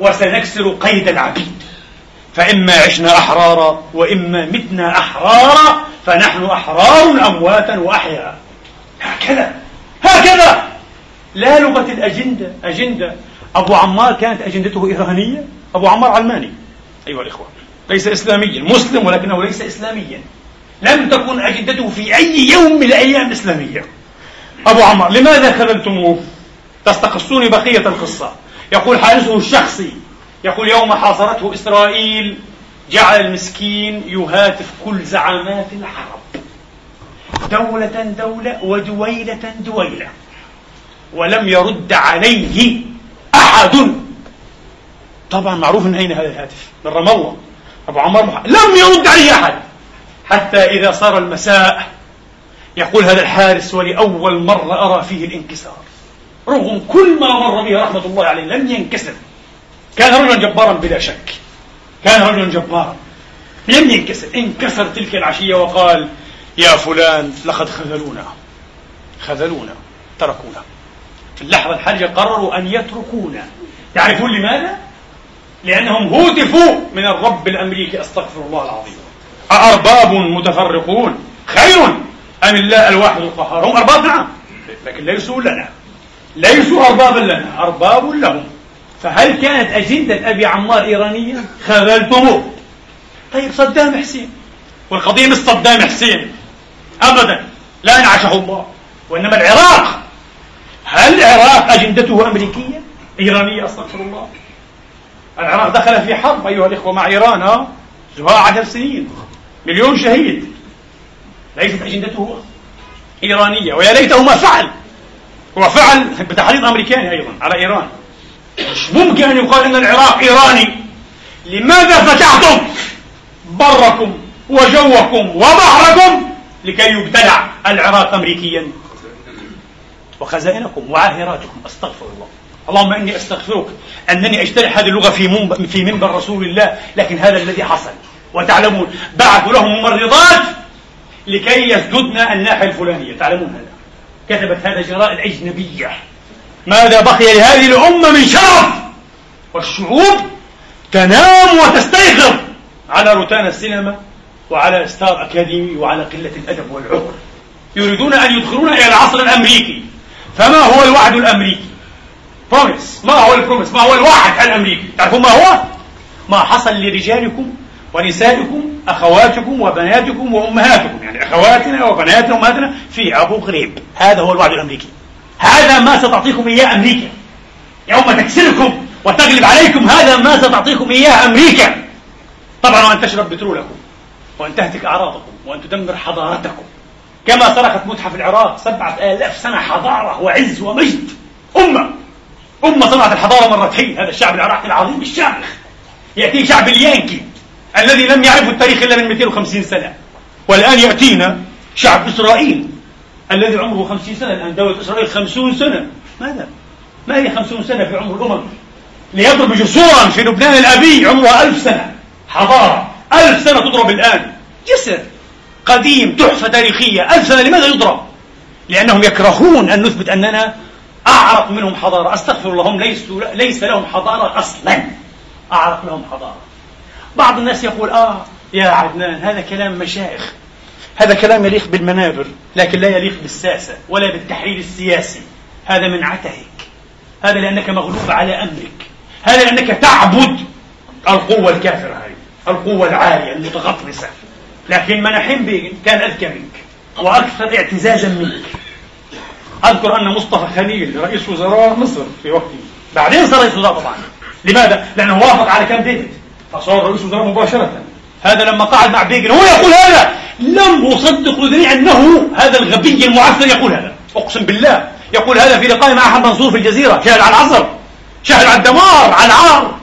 وسنكسر قيد العبيد. فإما عشنا أحرارا وإما متنا أحرارا فنحن أحرار أمواتا وأحياء. هكذا هكذا. لا لغة الأجندة أجندة. أبو عمار كانت أجندته إيرانية؟ أبو عمار علماني. أيها الإخوة ليس إسلاميا مسلم ولكنه ليس إسلاميا. لم تكن أجندته في أي يوم من الأيام إسلامية. أبو عمار لماذا خذلتموه تستقصون بقية القصة. يقول حارسه الشخصي يقول يوم حاصرته إسرائيل جعل المسكين يهاتف كل زعامات العرب. دولة دولة ودويلة دويلة. ولم يرد عليه أحد. طبعا معروف من أين هذا الهاتف؟ من رام الله. أبو عمار محمد. لم يرد عليه أحد. حتى إذا صار المساء يقول هذا الحارس ولأول مرة أرى فيه الانكسار. رغم كل ما مر به رحمة الله عليه لم ينكسر. كان رجلا جبارا بلا شك. كان رجلا جبارا. لم ينكسر. انكسر تلك العشية وقال يا فلان لقد خذلونا. خذلونا. تركونا. في اللحظة الحرجة قرروا أن يتركونا. تعرفون لماذا؟ لأنهم هوتفوا من الرب الأمريكي أستغفر الله العظيم. أأرباب متفرقون. خير أم الله الواحد القهار؟ هم أرباب نعم. لكن ليسوا لنا. ليسوا أربابا لنا أرباب لهم. فهل كانت أجندة أبي عمار إيرانية؟ خذلتموه طيب صدام حسين. والقضية مش صدام حسين. أبدا. لا انعشه الله. وإنما العراق. هل العراق أجندته أمريكية؟ إيرانية أستغفر الله. العراق دخل في حرب أيها الإخوة مع إيران ها؟ زهاء عشر سنين. مليون شهيد. ليست أجندته إيرانية ويا ليته ما فعل. هو فعل بتحريض أمريكاني أيضا على إيران. مش ممكن أن يقال أن العراق إيراني. لماذا فتحتم بركم وجوكم وبحركم لكي يبتلع العراق أمريكيا؟ وخزائنكم وعاهراتكم أستغفر الله. اللهم إني أستغفرك أنني أجترح هذه اللغة في في منبر رسول الله لكن هذا الذي حصل. وتعلمون بعثوا لهم ممرضات لكي يسددن الناحية الفلانية. تعلمون هذا. كتبت هذا جرائد أجنبية ماذا بقي لهذه الأمة من شرف والشعوب؟ تنام وتستيقظ على روتانا السينما وعلى ستار أكاديمي وعلى قلة الأدب والعقل. يريدون أن يدخلونا إلى العصر الأمريكي. فما هو الوعد الأمريكي؟ promise ما هو ال promise ما هو الوعد الأمريكي؟ تعرفون ما هو؟ ما حصل لرجالكم ونسائكم أخواتكم وبناتكم وأمهاتكم يعني أخواتنا وبناتنا وأمهاتنا في أبو غريب. هذا هو الوعد الأمريكي. هذا ما ستعطيكم إياه أمريكا. يوم تكسركم وتغلب عليكم هذا ما ستعطيكم إياه أمريكا. طبعا وأن تشرب بترولكم وأن تهتك أعراضكم وأن تدمر حضارتكم. كما سرقت متحف العراق سبعة آلاف سنة حضارة وعز ومجد. أمة. أمة صنعت الحضارة مرتين هذا الشعب العراقي العظيم الشامخ يأتي شعب اليانكي الذي لم يعرف التاريخ إلا من 250 سنة. والآن يأتينا شعب إسرائيل الذي عمره 50 سنة الآن دولة إسرائيل 50 سنة. ماذا؟ ما هي 50 سنة في عمر الأمم؟ ليضرب جسورا في لبنان الأبي عمرها ألف سنة. حضارة ألف سنة تضرب الآن. جسر قديم تحفة تاريخية. ألف سنة لماذا يضرب؟ لأنهم يكرهون أن نثبت أننا أعرق منهم حضارة. أستغفر الله هم ليسوا ليس لهم حضارة أصلا. أعرق لهم حضارة. بعض الناس يقول آه يا عدنان هذا كلام مشايخ. هذا كلام يليق بالمنابر لكن لا يليق بالساسة ولا بالتحرير السياسي. هذا من عتهك. هذا لأنك مغلوب على أمرك. هذا لأنك تعبد القوة الكافرة هذه القوة العالية المتغطرسة. لكن مناحيم بيجن كان أذكى منك وأكثر اعتزازا منك. أذكر أن مصطفى خليل رئيس وزراء مصر في وقته. بعدين صار رئيس وزراء طبعا. لماذا؟ لأنه وافق على كام ديفيد. فصار رئيس وزراء مباشرة. هذا لما قعد مع بيجن هو يقول هذا. لم أصدق أذني أنه هذا الغبي المعفن يقول هذا. أقسم بالله. يقول هذا في لقاء مع أحمد منصور في الجزيرة. شاهد على العصر. شاهد على الدمار على العار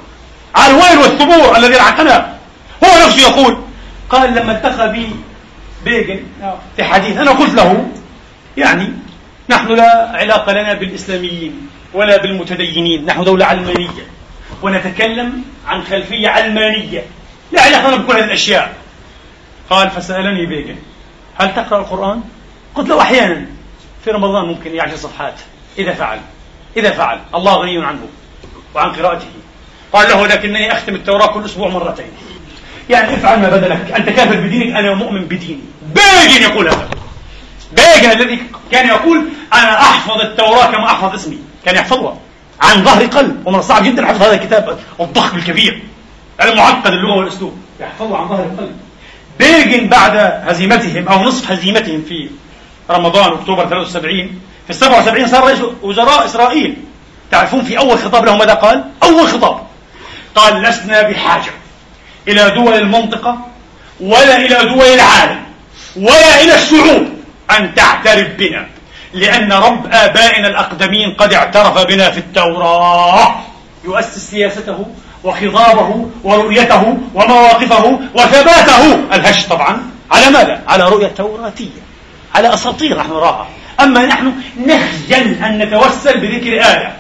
على الويل والثبور الذي لعقنا هو نفسه يقول. قال لما التقى بي بيجن في حديث أنا قلت له يعني نحن لا علاقة لنا بالإسلاميين ولا بالمتدينين نحن دولة علمانية. ونتكلم عن خلفية علمانية. لا علاقة لنا بكل هذه الأشياء. قال فسألني بيجن هل تقرأ القرآن؟ قلت له أحيانا في رمضان ممكن يعشر صفحات إذا فعل إذا فعل الله غني عنه وعن قراءته. قال له لكنني أختم التوراة كل أسبوع مرتين. يعني افعل ما بدلك أنت كافر بدينك أنا مؤمن بديني. بيجن يقول هذا. بيجن الذي كان يقول أنا أحفظ التوراة كما أحفظ اسمي. كان يحفظها. عن ظهر قلب. ومن الصعب جدا حفظ هذا الكتاب. الضخم الكبير. المعقد اللغة والأسلوب. يحفظه عن ظهر القلب. بيجن بعد هزيمتهم أو نصف هزيمتهم في رمضان أكتوبر 73 في ال 77 صار رئيس وزراء إسرائيل. تعرفون في أول خطاب له ماذا قال؟ أول خطاب. قال لسنا بحاجة إلى دول المنطقة ولا إلى دول العالم ولا إلى الشعوب. أن تعترف بنا لأن رب آبائنا الأقدمين قد اعترف بنا في التوراة. يؤسس سياسته وخضابه ورؤيته ومواقفه وثباته. الهش طبعا على ماذا؟ على رؤية توراتية على أساطير نحن نراها. أما نحن نخجل أن نتوسل بذكر آية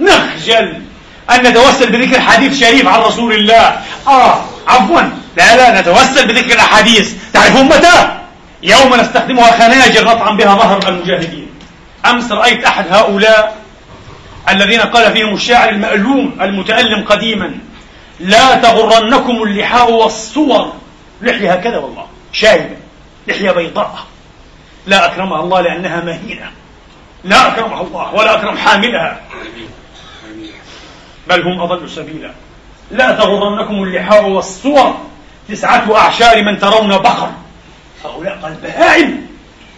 نخجل أن نتوسل بذكر حديث شريف عن رسول الله. آه عفوا. لا لا نتوسل بذكر الأحاديث. تعرفون متى؟ يوم نستخدمها خناجر نطعن بها ظهر المجاهدين. أمس رأيت أحد هؤلاء الذين قال فيهم الشاعر المألوم المتألم قديما لا تغرنكم اللحاء والصور. لحية هكذا والله شايبة لحية بيضاء. لا أكرمها الله لأنها مهينة. لا أكرمها الله ولا أكرم حاملها. بل هم أضل سبيلا. لا تغرنكم اللحاء والصور. تسعة أعشار من ترون بخر. هؤلاء قال بهائم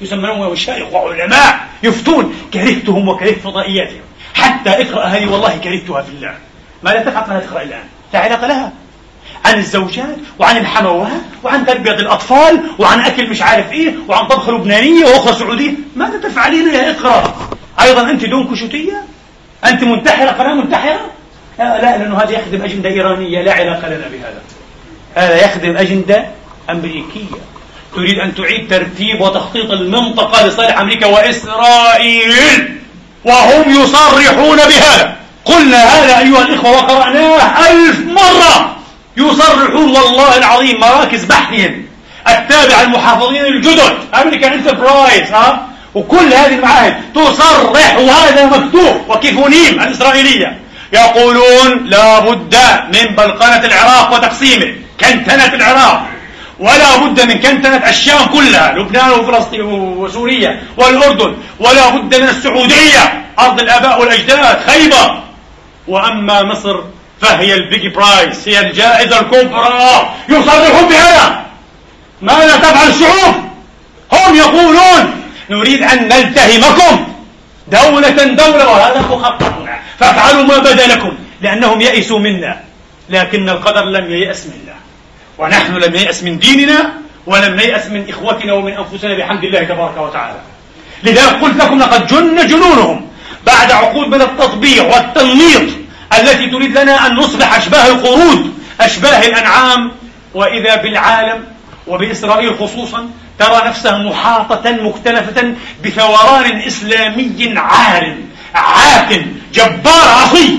يسمونهم مشايخ وعلماء يفتون كرهتهم وكرهت فضائياتهم. حتى اقرأ هذه والله كرهتها في الله. ما لا تفعل ما تقرأ الآن؟ لا علاقة لها. عن الزوجات وعن الحموات وعن تربية الأطفال وعن أكل مش عارف إيه وعن طبخ لبنانية وأخرى سعودية. ماذا تفعلين يا إقرأ؟ أيضا أنت دون كشوتية؟ أنت منتحرة؟ قناة منتحرة. لا, لا لأنه هذا يخدم أجندة إيرانية. لا علاقة لنا بهذا. هذا يخدم أجندة أمريكية. تريد أن تعيد ترتيب وتخطيط المنطقة لصالح أمريكا وإسرائيل. وهم يصرحون بهذا. قلنا هذا أيها الإخوة وقرأناه ألف مرة. يصرحون والله العظيم مراكز بحثهم. التابعة المحافظين الجدد أمريكان انتربرايز ها؟ وكل هذه المعاهد تصرح وهذا مكتوب. وكيفونيم الإسرائيلية يقولون لا بد من بلقنة العراق وتقسيمه. كنتنة العراق. ولا بد من كنتنة الشام كلها لبنان وفلسطين وسوريا والأردن ولا بد من السعودية أرض الآباء والأجداد خيبر. وأما مصر فهي ال big prize هي الجائزة الكبرى. يصرحون بها ماذا تفعل الشعوب؟ هم يقولون نريد أن نلتهمكم دولة دولة وهذا مخططنا. فافعلوا ما بدا لكم لأنهم يئسوا منا لكن القدر لم ييأس منا. ونحن لم نيأس من ديننا ولم نيأس من إخوتنا ومن أنفسنا بحمد الله تبارك وتعالى. لذلك قلت لكم لقد جن جنونهم بعد عقود من التطبيع والتنميط التي تريد لنا أن نصبح أشباه القرود أشباه الأنعام. وإذا بالعالم وبإسرائيل خصوصا ترى نفسها محاطة مكتنفة بثوران إسلامي عار عات جبار عصي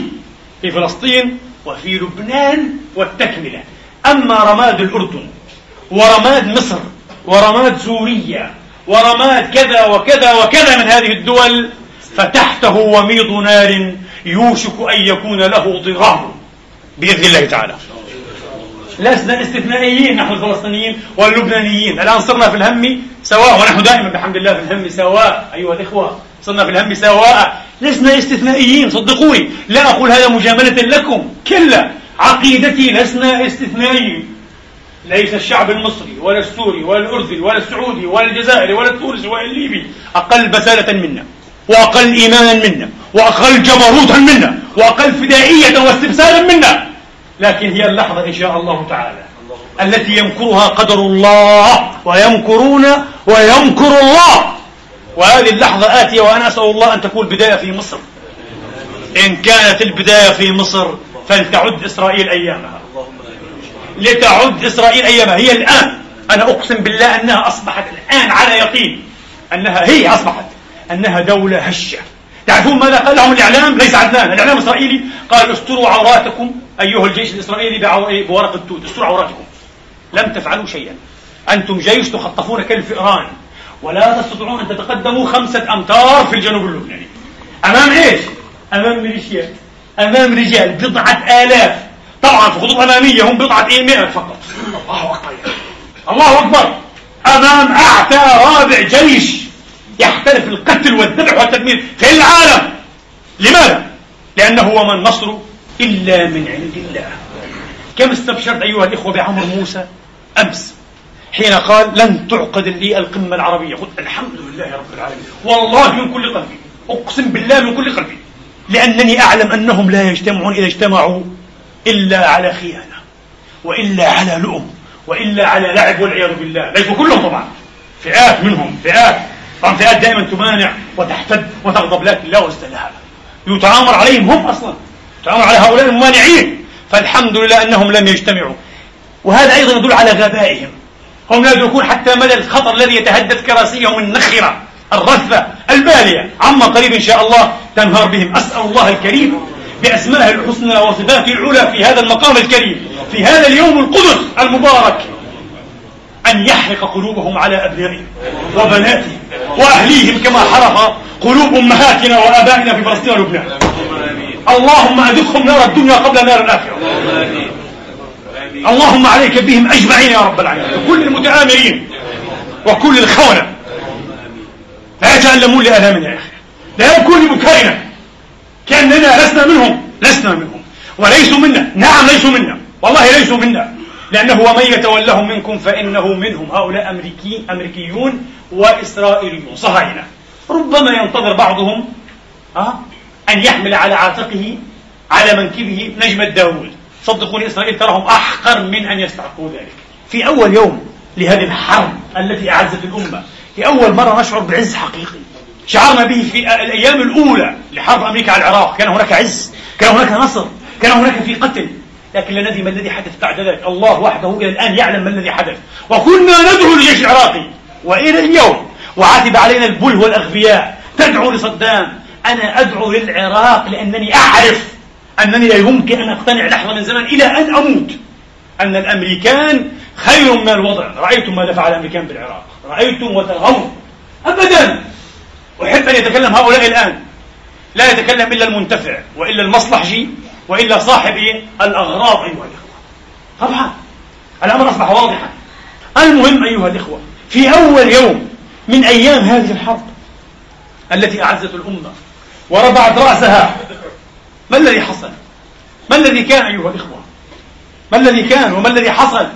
في فلسطين وفي لبنان والتكملة. أما رماد الأردن ورماد مصر ورماد سوريا ورماد كذا وكذا وكذا من هذه الدول فتحته وميض نار يوشك أن يكون له ضرار بإذن الله تعالى. لسنا استثنائيين نحن الفلسطينيين واللبنانيين. الآن صرنا في الهم سواء ونحن دائما بحمد الله في الهم سواء. أيها الإخوة صرنا في الهم سواء. لسنا استثنائيين صدقوني. لا أقول هذا مجاملة لكم كلا. عقيدتي لسنا استثنائيين ليس الشعب المصري ولا السوري ولا الأردني ولا السعودي ولا الجزائري ولا التونسي ولا الليبي أقل بسالة منا وأقل إيمانا منا وأقل جبروتا منا وأقل فدائية واستبسالا منا. لكن هي اللحظة إن شاء الله تعالى التي يمكرها قدر الله ويمكرون ويمكر الله. وهذه اللحظة آتية وأنا أسأل الله أن تكون البداية في مصر. إن كانت البداية في مصر فلتعد إسرائيل أيامها. لتعد إسرائيل أيامها. هي الآن. أنا أقسم بالله أنها أصبحت الآن على يقين أنها هي أصبحت أنها دولة هشة. تعرفون ماذا قال لهم الإعلام؟ ليس عدنان. الإعلام الإسرائيلي قال استروا عوراتكم أيها الجيش الإسرائيلي بورق التوت. استروا عوراتكم. لم تفعلوا شيئا. أنتم جيش تخطفون كالفئران. ولا تستطيعون أن تتقدموا خمسة أمتار في الجنوب اللبناني. أمام إيش؟ أمام ميليشيات. أمام رجال بضعة آلاف. طبعا في خطوط أمامية هم بضعة إيه فقط. الله أكبر. الله أكبر. أمام أعتى رابع جيش يحترف القتل والذبح والتدمير في العالم. لماذا؟ لأنه وما النصر إلا من عند الله. كم استبشرت أيها الإخوة بعمر موسى؟ أمس. حين قال لن تعقد لي القمة العربية. قلت الحمد لله رب العالمين. والله من كل قلبي. أقسم بالله من كل قلبي. لأنني أعلم أنهم لا يجتمعون إذا اجتمعوا إلا على خيانة وإلا على لؤم وإلا على لعب والعياذ بالله. ليسوا كلهم طبعا. فئات منهم فئات. طبعا فئات دائما تمانع وتحتد وتغضب لكن لا وزن لها. يتآمر عليهم هم أصلا. يتآمر على هؤلاء الممانعين. فالحمد لله أنهم لم يجتمعوا. وهذا أيضا يدل على غبائهم. هم لا يدركون حتى مدى الخطر الذي يتهدد كراسيهم النخرة. الرثة البالية. عما قريب إن شاء الله تنهار بهم. أسأل الله الكريم بأسمائه الحسنى وصفاته العلى في هذا المقام الكريم. في هذا اليوم القدس المبارك. أن يحرق قلوبهم على أبنائهم وبناتهم وأهليهم كما حرق قلوب أمهاتنا وآبائنا في فلسطين ولبنان. اللهم أذقهم نار الدنيا قبل نار الآخرة. اللهم عليك بهم أجمعين يا رب العالمين. وكل المتآمرين وكل الخونة لا يتألمون لآلامنا يا أخي. لا يكون لبكائنا كأننا لسنا منهم لسنا منهم. وليسوا منا. نعم ليسوا منا. والله ليسوا منا. لأنه ومن يتولهم منكم فإنه منهم. هؤلاء أمريكي أمريكيون وإسرائيليون. صهاينة. ربما ينتظر بعضهم أه؟ أن يحمل على عاتقه على منكبه نجمة داوود صدقوني إسرائيل تراهم أحقر من أن يستحقوا ذلك. في أول يوم لهذه الحرب التي أعزت الأمة في أول مرة نشعر بعز حقيقي. شعرنا به في الأيام الأولى لحرب أمريكا على العراق. كان هناك عز كان هناك نصر كان هناك في قتل. لكن لا ندري ما الذي حدث بعد ذلك. الله وحده إلى الآن يعلم ما الذي حدث. وكنا ندعو للجيش العراقي وإلى اليوم. وعاتب علينا البل والأغبياء. تدعو لصدام. أنا أدعو للعراق لأنني أعرف أنني لا يمكن أن أقتنع لحظة من زمان إلى أن أموت. أن الأمريكان خير من الوضع. رأيتم ماذا فعل الأمريكان بالعراق. رأيتم وترون أبدا. أحب أن يتكلم هؤلاء الآن. لا يتكلم إلا المنتفع وإلا المصلحجي وإلا صاحب؟ الأغراض أيها الإخوة. طبعا. الأمر أصبح واضحا. المهم أيها الإخوة في أول يوم من أيام هذه الحرب التي أعزت الأمة ورفعت رأسها ما الذي حصل؟ ما الذي كان أيها الإخوة؟ ما الذي كان وما الذي حصل؟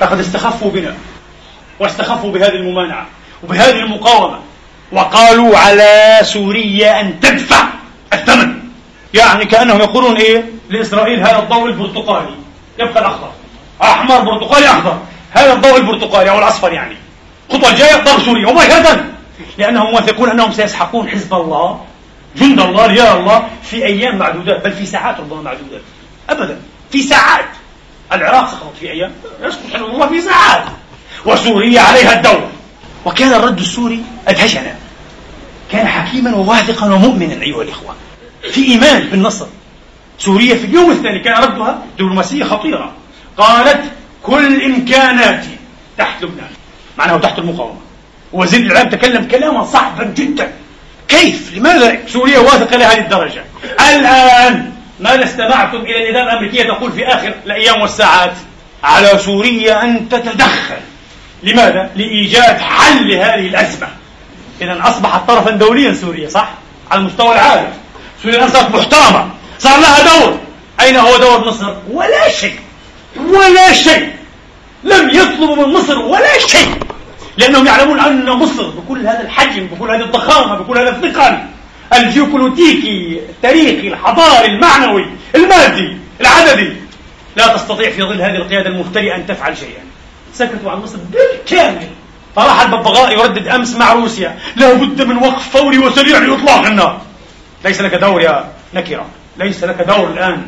لقد استخفوا بنا. واستخفوا بهذه الممانعة وبهذه المقاومة. وقالوا على سوريا أن تدفع الثمن. يعني كأنهم يقولون إيه؟ لإسرائيل هذا الضوء البرتقالي. يبقى الأخضر. أحمر برتقالي أخضر هذا الضوء البرتقالي أو الأصفر يعني. الخطوة الجاية ضرب سوريا. وما لأنهم واثقون أنهم سيسحقون حزب الله جند الله رجال الله في أيام معدودات بل في ساعات ربما معدودات. أبدا. في ساعات. العراق سقطت في أيام. يسقط حزب الله في ساعات. وسوريا عليها الدور. وكان الرد السوري أدهشنا. كان حكيما وواثقا ومؤمنا أيها الإخوة. في إيمان بالنصر سوريا في اليوم الثاني كان ردها دبلوماسية خطيرة. قالت كل إمكاناتي تحت لبنان. معناه تحت المقاومة. وزير الإعلام تكلم كلاما صعبا جدا. كيف؟ لماذا سوريا واثقة لهذه الدرجة؟ الآن ماذا استمعتم إلى الإدارة الأمريكية تقول في آخر الأيام والساعات على سوريا أن تتدخل. لماذا؟ لإيجاد حل لهذه الأزمة. إذا أصبحت طرفا دوليا سوريا صح؟ على المستوى العالمي سوريا صارت محترمة. صار لها دور. أين هو دور مصر؟ ولا شيء. ولا شيء. لم يطلبوا من مصر ولا شيء. لأنهم يعلمون أن مصر بكل هذا الحجم بكل هذه الضخامة بكل هذا الثقل الجيوبوليتيكي التاريخي الحضاري المعنوي المادي العددي لا تستطيع في ظل هذه القيادة المفترئة أن تفعل شيئا. سكتوا عن مصر بالكامل. فراح الببغاء يردد أمس مع روسيا. لا بد من وقف فوري وسريع لإطلاق النار. ليس لك دور يا نكرة. ليس لك دور الآن.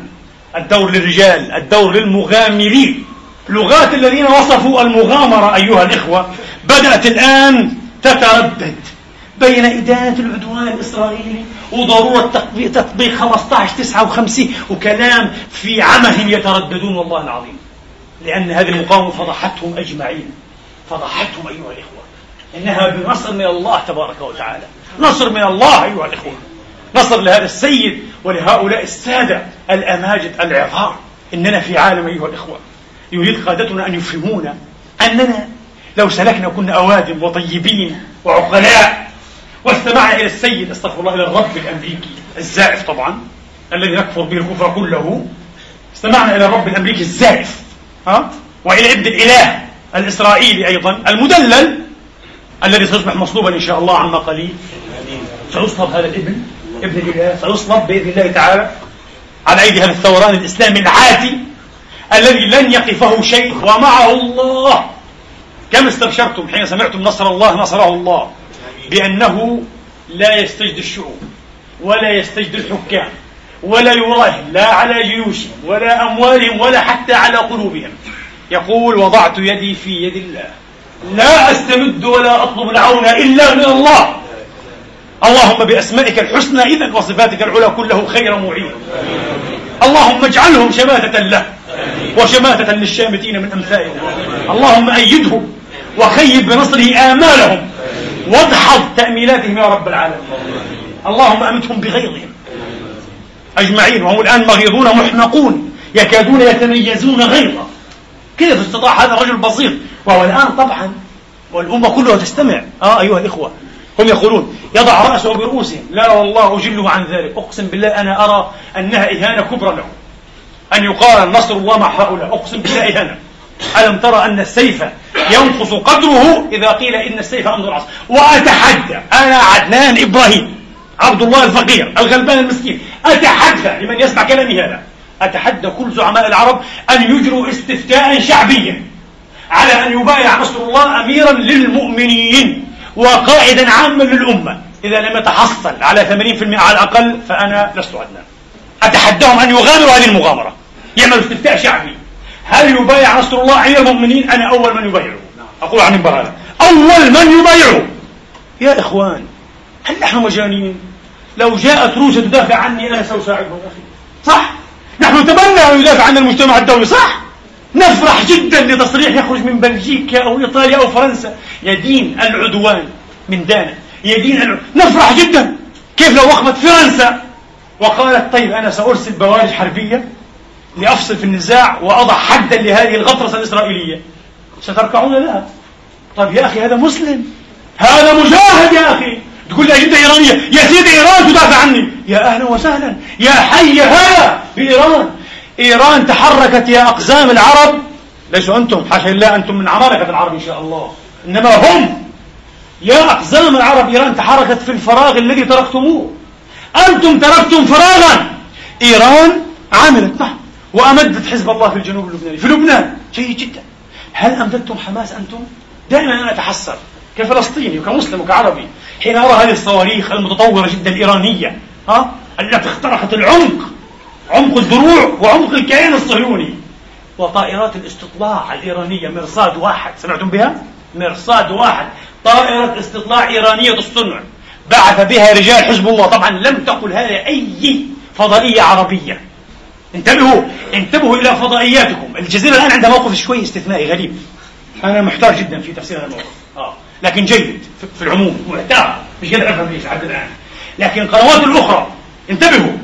الدور للرجال الدور للمغامرين. لغات الذين وصفوا المغامرة أيها الإخوة بدأت الآن تتردد بين إدانة العدوان الإسرائيلي وضرورة تطبيق 15 59 وكلام في عمهم يترددون والله العظيم. لأن هذه المقاومة فضحتهم أجمعين. فضحتهم أيها الإخوة. إنها بنصر من الله تبارك وتعالى. نصر من الله أيها الإخوة. نصر لهذا السيد ولهؤلاء السادة الأماجد العظام. إننا في عالم أيها الإخوة. يريد قادتنا أن يفهمونا أننا لو سلكنا كنا أوادم وطيبين وعقلاء واستمعنا إلى السيد أستغفر الله إلى الرب الأمريكي الزائف طبعا الذي نكفر به الكفر كله. استمعنا إلى الرب الأمريكي الزائف. ها؟ وإلى ابن الإله الإسرائيلي أيضا المدلل الذي سيصبح مصلوبا إن شاء الله عما قليل. سيصلب هذا الابن ابن الإله سيصلب بإذن الله تعالى على أيدي هذا الثوران الإسلامي العاتي الذي لن يقفه شيء ومعه الله. كم استبشرتم حين سمعتم نصر الله نصره الله؟ بأنه لا يستجد الشعوب ولا يستجد الحكام. ولا يراهن لا على جيوشهم ولا أموالهم ولا حتى على قلوبهم. يقول وضعت يدي في يد الله. لا أستمد ولا أطلب العون إلا من الله. اللهم بأسمائك الحسنى إذا وصفاتك العلى كله خير معين اللهم اجعلهم شماتة له وشماتة للشامتين من أمثالنا اللهم أيده وخيب بنصره آمالهم واضحض تأميلاتهم يا رب العالمين. اللهم أمتهم بغيظهم أجمعين وهم الآن مغيظون محنقون يكادون يتميزون غيظا كيف استطاع هذا الرجل البسيط وهو الآن طبعا والأمة كلها تستمع. آه أيها الإخوة هم يقولون يضع رأسه برؤوسهم لا والله أجله عن ذلك. أقسم بالله أنا أرى أنها إهانة كبرى له. أن يقارن نصر الله مع هؤلاء. أقسم بالله إهانة. ألم ترى أن السيف ينقص قدره؟ إذا قيل إن السيف أمر العصر وأتحدى. أنا عدنان إبراهيم. عبد الله الفقير الغلبان المسكين. أتحدى لمن يسمع كلامي هذا؟ أتحدى كل زعماء العرب أن يجروا استفتاء شعبيا على أن يبايع نصر الله أميرا للمؤمنين وقائدا عاما للأمة. إذا لم يتحصل على 80% على الأقل فأنا لست عدنان أتحداهم أن يغامروا هذه المغامرة. يعملوا استفتاء شعبي. هل يبايع نصر الله أمير المؤمنين؟ أنا أول من يبايعه. أقول عن هذا أول من يبايعه. يا إخوان هل نحن مجانين؟ لو جاءت روسيا تدافع عني أنا سأساعدهم يا أخي. صح؟ نحن نتمنى أن يدافع عن المجتمع الدولي صح؟ نفرح جدا لتصريح يخرج من بلجيكا أو إيطاليا أو فرنسا. يدين العدوان من دانا يدين العدوان. نفرح جدا. كيف لو وقفت فرنسا؟ وقالت طيب أنا سأرسل بوارج حربية لأفصل في النزاع وأضع حدا لهذه الغطرسة الإسرائيلية. ستركعون لها؟ طيب يا أخي هذا مسلم. هذا مجاهد يا أخي. تقول لي أجندة إيرانية يا سيدي إيران تدافع عني. يا أهلا وسهلا. يا حي هلا بإيران إيران. تحركت يا أقزام العرب. ليسوا أنتم؟ حاشا لله أنتم من عمالقة العرب إن شاء الله. إنما هم يا أقزام العرب. إيران تحركت في الفراغ الذي تركتموه. أنتم تركتم فراغا. إيران عملت نعم وأمدت حزب الله في الجنوب اللبناني في لبنان. جيد جدا. هل أمددتم حماس أنتم؟ دائما أنا أتحسر. كفلسطيني وكمسلم وكعربي حين أرى هذه الصواريخ المتطورة جدا الإيرانية ها التي اخترقت العمق عمق الدروع وعمق الكيان الصهيوني. وطائرات الاستطلاع الإيرانية مرصاد واحد سمعتم بها؟ مرصاد واحد طائرة استطلاع إيرانية الصنع بعث بها رجال حزب الله. طبعا لم تقل هذا أي فضائية عربية. انتبهوا انتبهوا إلى فضائياتكم. الجزيرة الآن عندها موقف شوي استثنائي غريب. أنا محتار جدا في تفسير هذا الموقف. آه. لكن جيد في العموم محتار مش قادر أفهم ليش لحد الآن. لكن القنوات الأخرى انتبهوا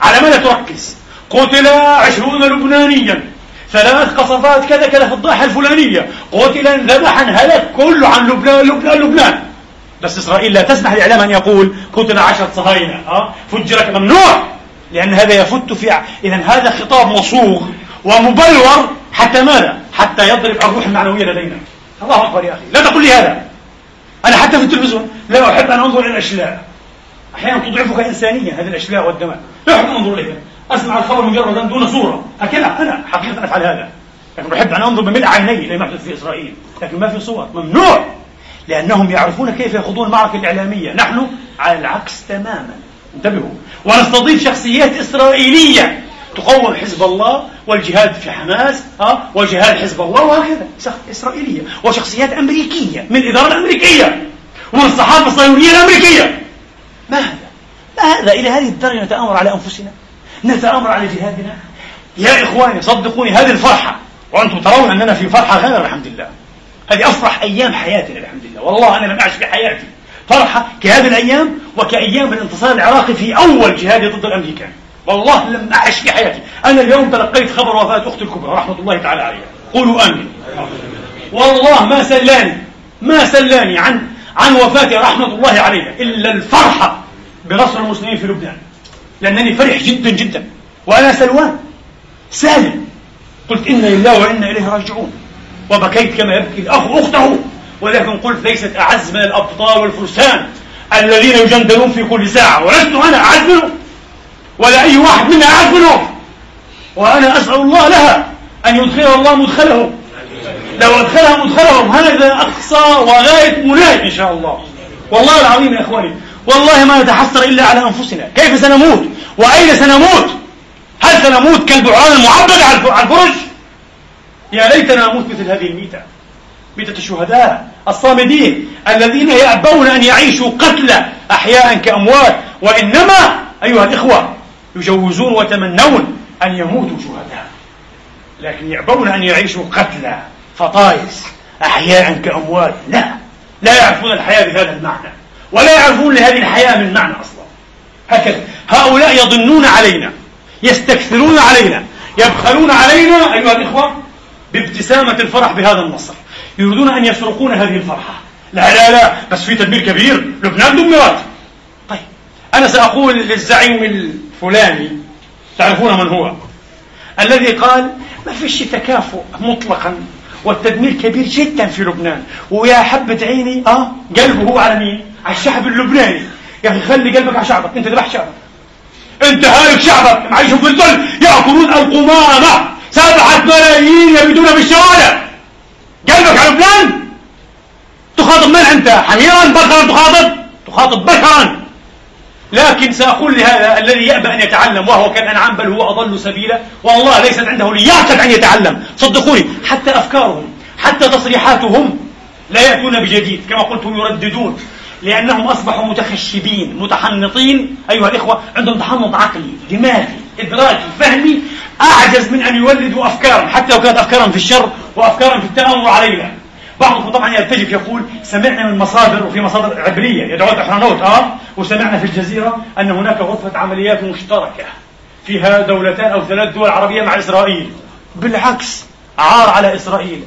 على ماذا تركز. قتل عشرون لبنانيا ثلاث قصفات كذا كذا في الضاحية الفلانية. قتل ذبحا هلك كله عن لبنان لبنان لبنان. بس إسرائيل لا تسمح للإعلام أن يقول قتل عشرة صهاينة أه؟ فجرت ممنوع لأن هذا يفت في إذا هذا خطاب مصوغ ومبلور حتى ماذا؟ حتى يضرب الروح المعنوية لدينا. الله أكبر يا أخي. لا تقل لي هذا. أنا حتى في التلفزيون لا أحب أن أنظر إلى الأشلاء. أحيانا تضعفك إنسانيا هذه الأشلاء والدماء. لا أحب أن أنظر إليها. أسمع الخبر مجردا دون صورة. هكذا أنا حقيقة أفعل هذا. لكن أحب أن أنظر بملء عيني إلى ما يحدث في إسرائيل. لكن ما في صور. ممنوع. لأنهم يعرفون كيف يخوضون المعركة الإعلامية. نحن على العكس تماما. انتبهوا. ونستضيف شخصيات إسرائيلية. تقوم حزب الله والجهاد في حماس ها؟ وجهاد حزب الله وهكذا. إسرائيلية وشخصيات أمريكية من الإدارة الأمريكية ومن الصحافة الصهيونية الأمريكية. ما هذا؟ ما هذا؟ إلى هذه الدرجة نتآمر على أنفسنا. نتآمر على جهادنا. يا إخواني صدقوني هذه الفرحة. وأنتم ترون أننا في فرحة غير الحمد لله هذه أفرح أيام حياتنا الحمد لله والله أنا لم أعش في حياتي فرحة كهذه الأيام وكأيام الانتصار العراقي في أول جهاد ضد الأمريكان. والله لم أعش في حياتي. أنا اليوم تلقيت خبر وفاة أختي الكبرى رحمة الله تعالى عليها. قولوا آمين. والله ما سلاني ما سلاني عن عن وفاة رحمة الله عليها إلا الفرحة بنصر المسلمين في لبنان. لأنني فرح جدا جدا. وأنا سلوان سالم. قلت إنا لله وإنا إليه راجعون. وبكيت كما يبكي الأخ أخته. ولكن قلت ليست أعز من الأبطال والفرسان الذين يجندلون في كل ساعة. ولست أنا أعز منهم. ولا أي واحد منا أعز منهم. وأنا أسأل الله لها أن يدخل الله مدخلهم. لو أدخلها مدخلهم هذا أقصى وغاية مناهج إن شاء الله. والله العظيم يا إخواني والله ما نتحسر إلا على أنفسنا. كيف سنموت؟ وأين سنموت؟ هل سنموت كالبعران المعبد على الفرش يا ليتنا نموت مثل هذه الميتة. ميتة الشهداء الصامدين الذين يأبون أن يعيشوا قتلى أحياء كأموات. وإنما أيها الإخوة يجوزون ويتمنون أن يموتوا شهداء. لكن يأبون أن يعيشوا قتلى فطايس أحياء كأموات. لا لا يعرفون الحياة بهذا المعنى ولا يعرفون لهذه الحياة من معنى أصلا. هكذا هؤلاء يظنون علينا يستكثرون علينا يبخلون علينا أيها الإخوة بابتسامة الفرح بهذا النصر. يريدون أن يسرقون هذه الفرحة. لا لا لا بس في تدمير كبير. لبنان دمرت. طيب أنا سأقول للزعيم الفلاني تعرفون من هو؟ الذي قال ما فيش تكافؤ مطلقا والتدمير كبير جدا في لبنان. ويا حبة عيني. آه قلبه هو على مين؟ على الشعب اللبناني. يا أخي خلي قلبك على شعبك أنت ذبحت شعبك. أنت هالك شعبك معيشهم في الذل يأكلون القمامة سبعة ملايين يبيتون في الشوارع. قلبك على لبنان تخاطب من أنت؟ حميرا بكرا تخاطب؟ تخاطب بشرا. لكن سأقول لهذا الذي يأبى أن يتعلم وهو كالأنعام بل هو أضل سبيلا والله ليست عنده لياقة أن يتعلم. صدقوني حتى أفكارهم حتى تصريحاتهم لا يأتون بجديد كما قلت يرددون لأنهم أصبحوا متخشبين متحنطين. أيها الإخوة عندهم تحنط عقلي دماغي إدراكي فهمي أعجز من أن يولدوا أفكارا حتى لو كانت أفكارا في الشر وأفكارا في التآمر علينا. بعضهم طبعا يرتجف يقول سمعنا من مصادر وفي مصادر عبرية يدعون أحرانوت آه؟ وسمعنا في الجزيرة أن هناك غرفة عمليات مشتركة فيها دولتان أو ثلاث دول عربية مع إسرائيل. بالعكس عار على إسرائيل.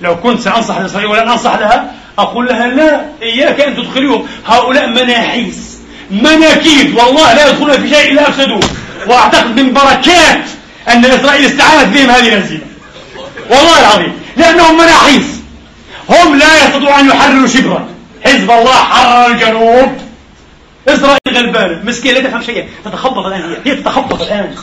لو كنت سأنصح لإسرائيل ولن أنصح لها أقول لها لا إياك أن تدخليهم هؤلاء مناحيس مناكيد والله لا يدخلون في شيء إلا أفسدوه. وأعتقد من بركات أن إسرائيل استعانت بهم هذه الهزيمة. والله العظيم لأنهم مناحيس هم لا يستطيعون أن يحرروا شبرا. حزب الله حرر الجنوب. إسرائيل غلبانة مسكين لا تفهم شيئا. تتخبط الآن هي. هي تتخبط الآن.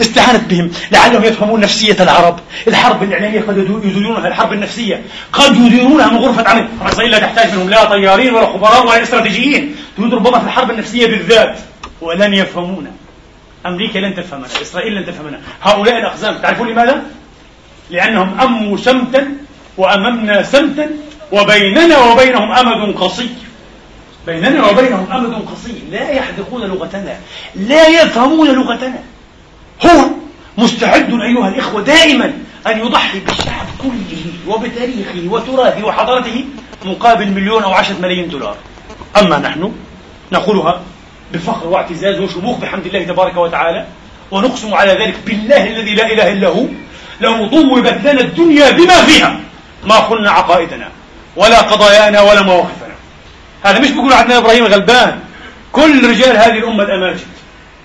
استعانت بهم. لعلهم يفهمون نفسية العرب. الحرب الإعلامية قد يديرونها. الحرب النفسية قد يديرونها من غرفة عمل. إسرائيل لا تحتاج منهم. لا طيارين ولا خبراء ولا استراتيجيين. تريد ربما في الحرب النفسية بالذات. ولن يفهمونا. أمريكا لن تفهمنا. إسرائيل لن تفهمنا. هؤلاء الأقزام. تعرفون لماذا؟ لأنهم أموا سمتا وأممنا سمتا وبيننا وبينهم أمد قصير بيننا وبينهم أمد قصير لا يحذقون لغتنا. لا يفهمون لغتنا. هو مستعد أيها الإخوة دائما أن يضحي بالشعب كله وبتاريخه وتراثه وحضارته مقابل مليون أو عشرة ملايين دولار. أما نحن نقولها بفخر واعتزاز وشموخ بحمد الله تبارك وتعالى ونقسم على ذلك بالله الذي لا إله إلا هو لو طوبت لنا الدنيا بما فيها. ما قلنا عقائدنا ولا قضايانا ولا مواقفنا. هذا مش بيقول عندنا إبراهيم غلبان. كل رجال هذه الأمة الأماجد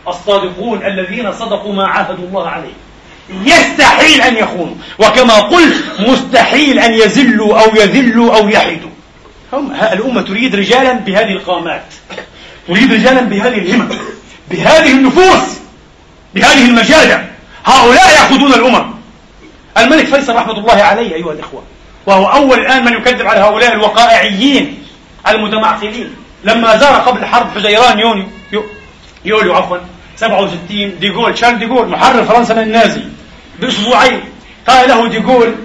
الصادقون الذين صدقوا ما عاهدوا الله عليه. يستحيل أن يخونوا وكما قلت مستحيل أن يزلوا أو يذلوا أو يحدوا هم الأمة تريد رجالا بهذه القامات تريد رجالا بهذه الهمم بهذه النفوس بهذه المجالة هؤلاء يأخذون الأمم. الملك فيصل رحمة الله عليه أيها الإخوة. وهو أول الآن من يكذب على هؤلاء الوقائعيين المتمعقلين. لما زار قبل حرب حزيران يونيو يوليو عفوا 67 ديغول شارل ديغول محرر فرنسا من النازي بأسبوعين قال له ديغول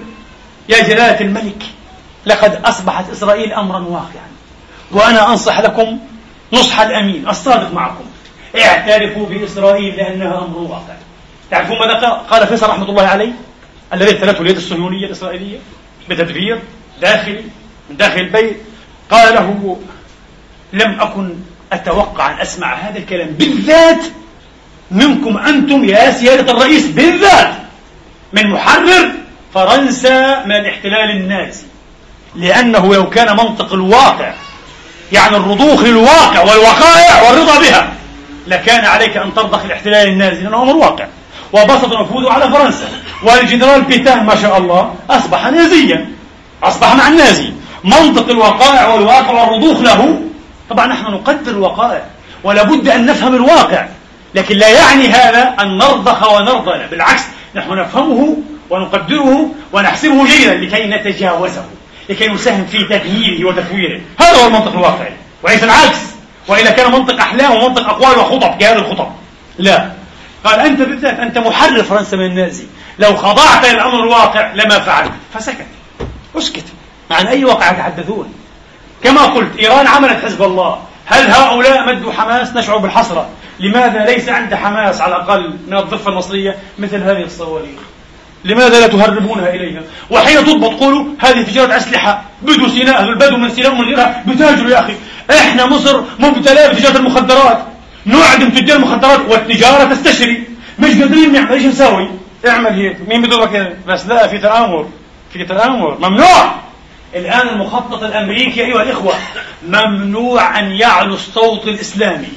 يا جلالة الملك لقد أصبحت إسرائيل أمرا واقعا وأنا أنصح لكم نصح الأمين الصادق معكم اعترفوا بإسرائيل لأنها أمر واقع. تعرفون ماذا قال فيصل رحمة الله عليه؟ الذي ارتلته اليد الصهيونية الإسرائيلية. بتدبير داخلي من داخل البيت. قال له لم أكن أتوقع أن أسمع هذا الكلام بالذات منكم أنتم يا سيادة الرئيس بالذات من محرر فرنسا من الاحتلال النازي. لأنه لو كان منطق الواقع يعني الرضوخ للواقع والوقائع والرضا بها لكان عليك أن ترضخ الاحتلال النازي لأنه أمر واقع. وبسط نفوذه على فرنسا. والجنرال بيتاه ما شاء الله أصبح نازيا. أصبح مع النازي. منطق الوقائع والواقع والرضوخ له. طبعا نحن نقدر الوقائع ولا بد أن نفهم الواقع. لكن لا يعني هذا أن نرضخ ونرضى بالعكس نحن نفهمه ونقدره ونحسبه جيدا لكي نتجاوزه لكي نساهم في تغييره وتفويره هذا هو المنطق الواقعي. وليس العكس. وإلا كان منطق أحلام ومنطق أقوال وخطب كهذه الخطب. لا. قال أنت بالذات أنت محرر فرنسا من النازي. لو خضعت للأمر الواقع لما فعلت. فسكت. أسكت. عن أي واقع يتحدثون. كما قلت إيران عملت حزب الله. هل هؤلاء مدوا حماس نشعر بالحسرة؟ لماذا ليس عند حماس على الأقل من الضفة المصرية مثل هذه الصواريخ؟ لماذا لا تهربونها إليها؟ وحين تضبط قولوا هذه تجارة أسلحة. بدو سيناء البدو من سيناء ومن غيرها بتاجروا يا أخي. إحنا مصر مبتلى بتجارة المخدرات. نعدم تجار المخدرات والتجارة تستشري. مش قادرين نعمل. إيش نسوي؟ اعمل هيك. مين بده كذا بس لا في تآمر في تآمر ممنوع! الآن المخطط الأمريكي أيها الإخوة ممنوع أن يعلو الصوت الإسلامي.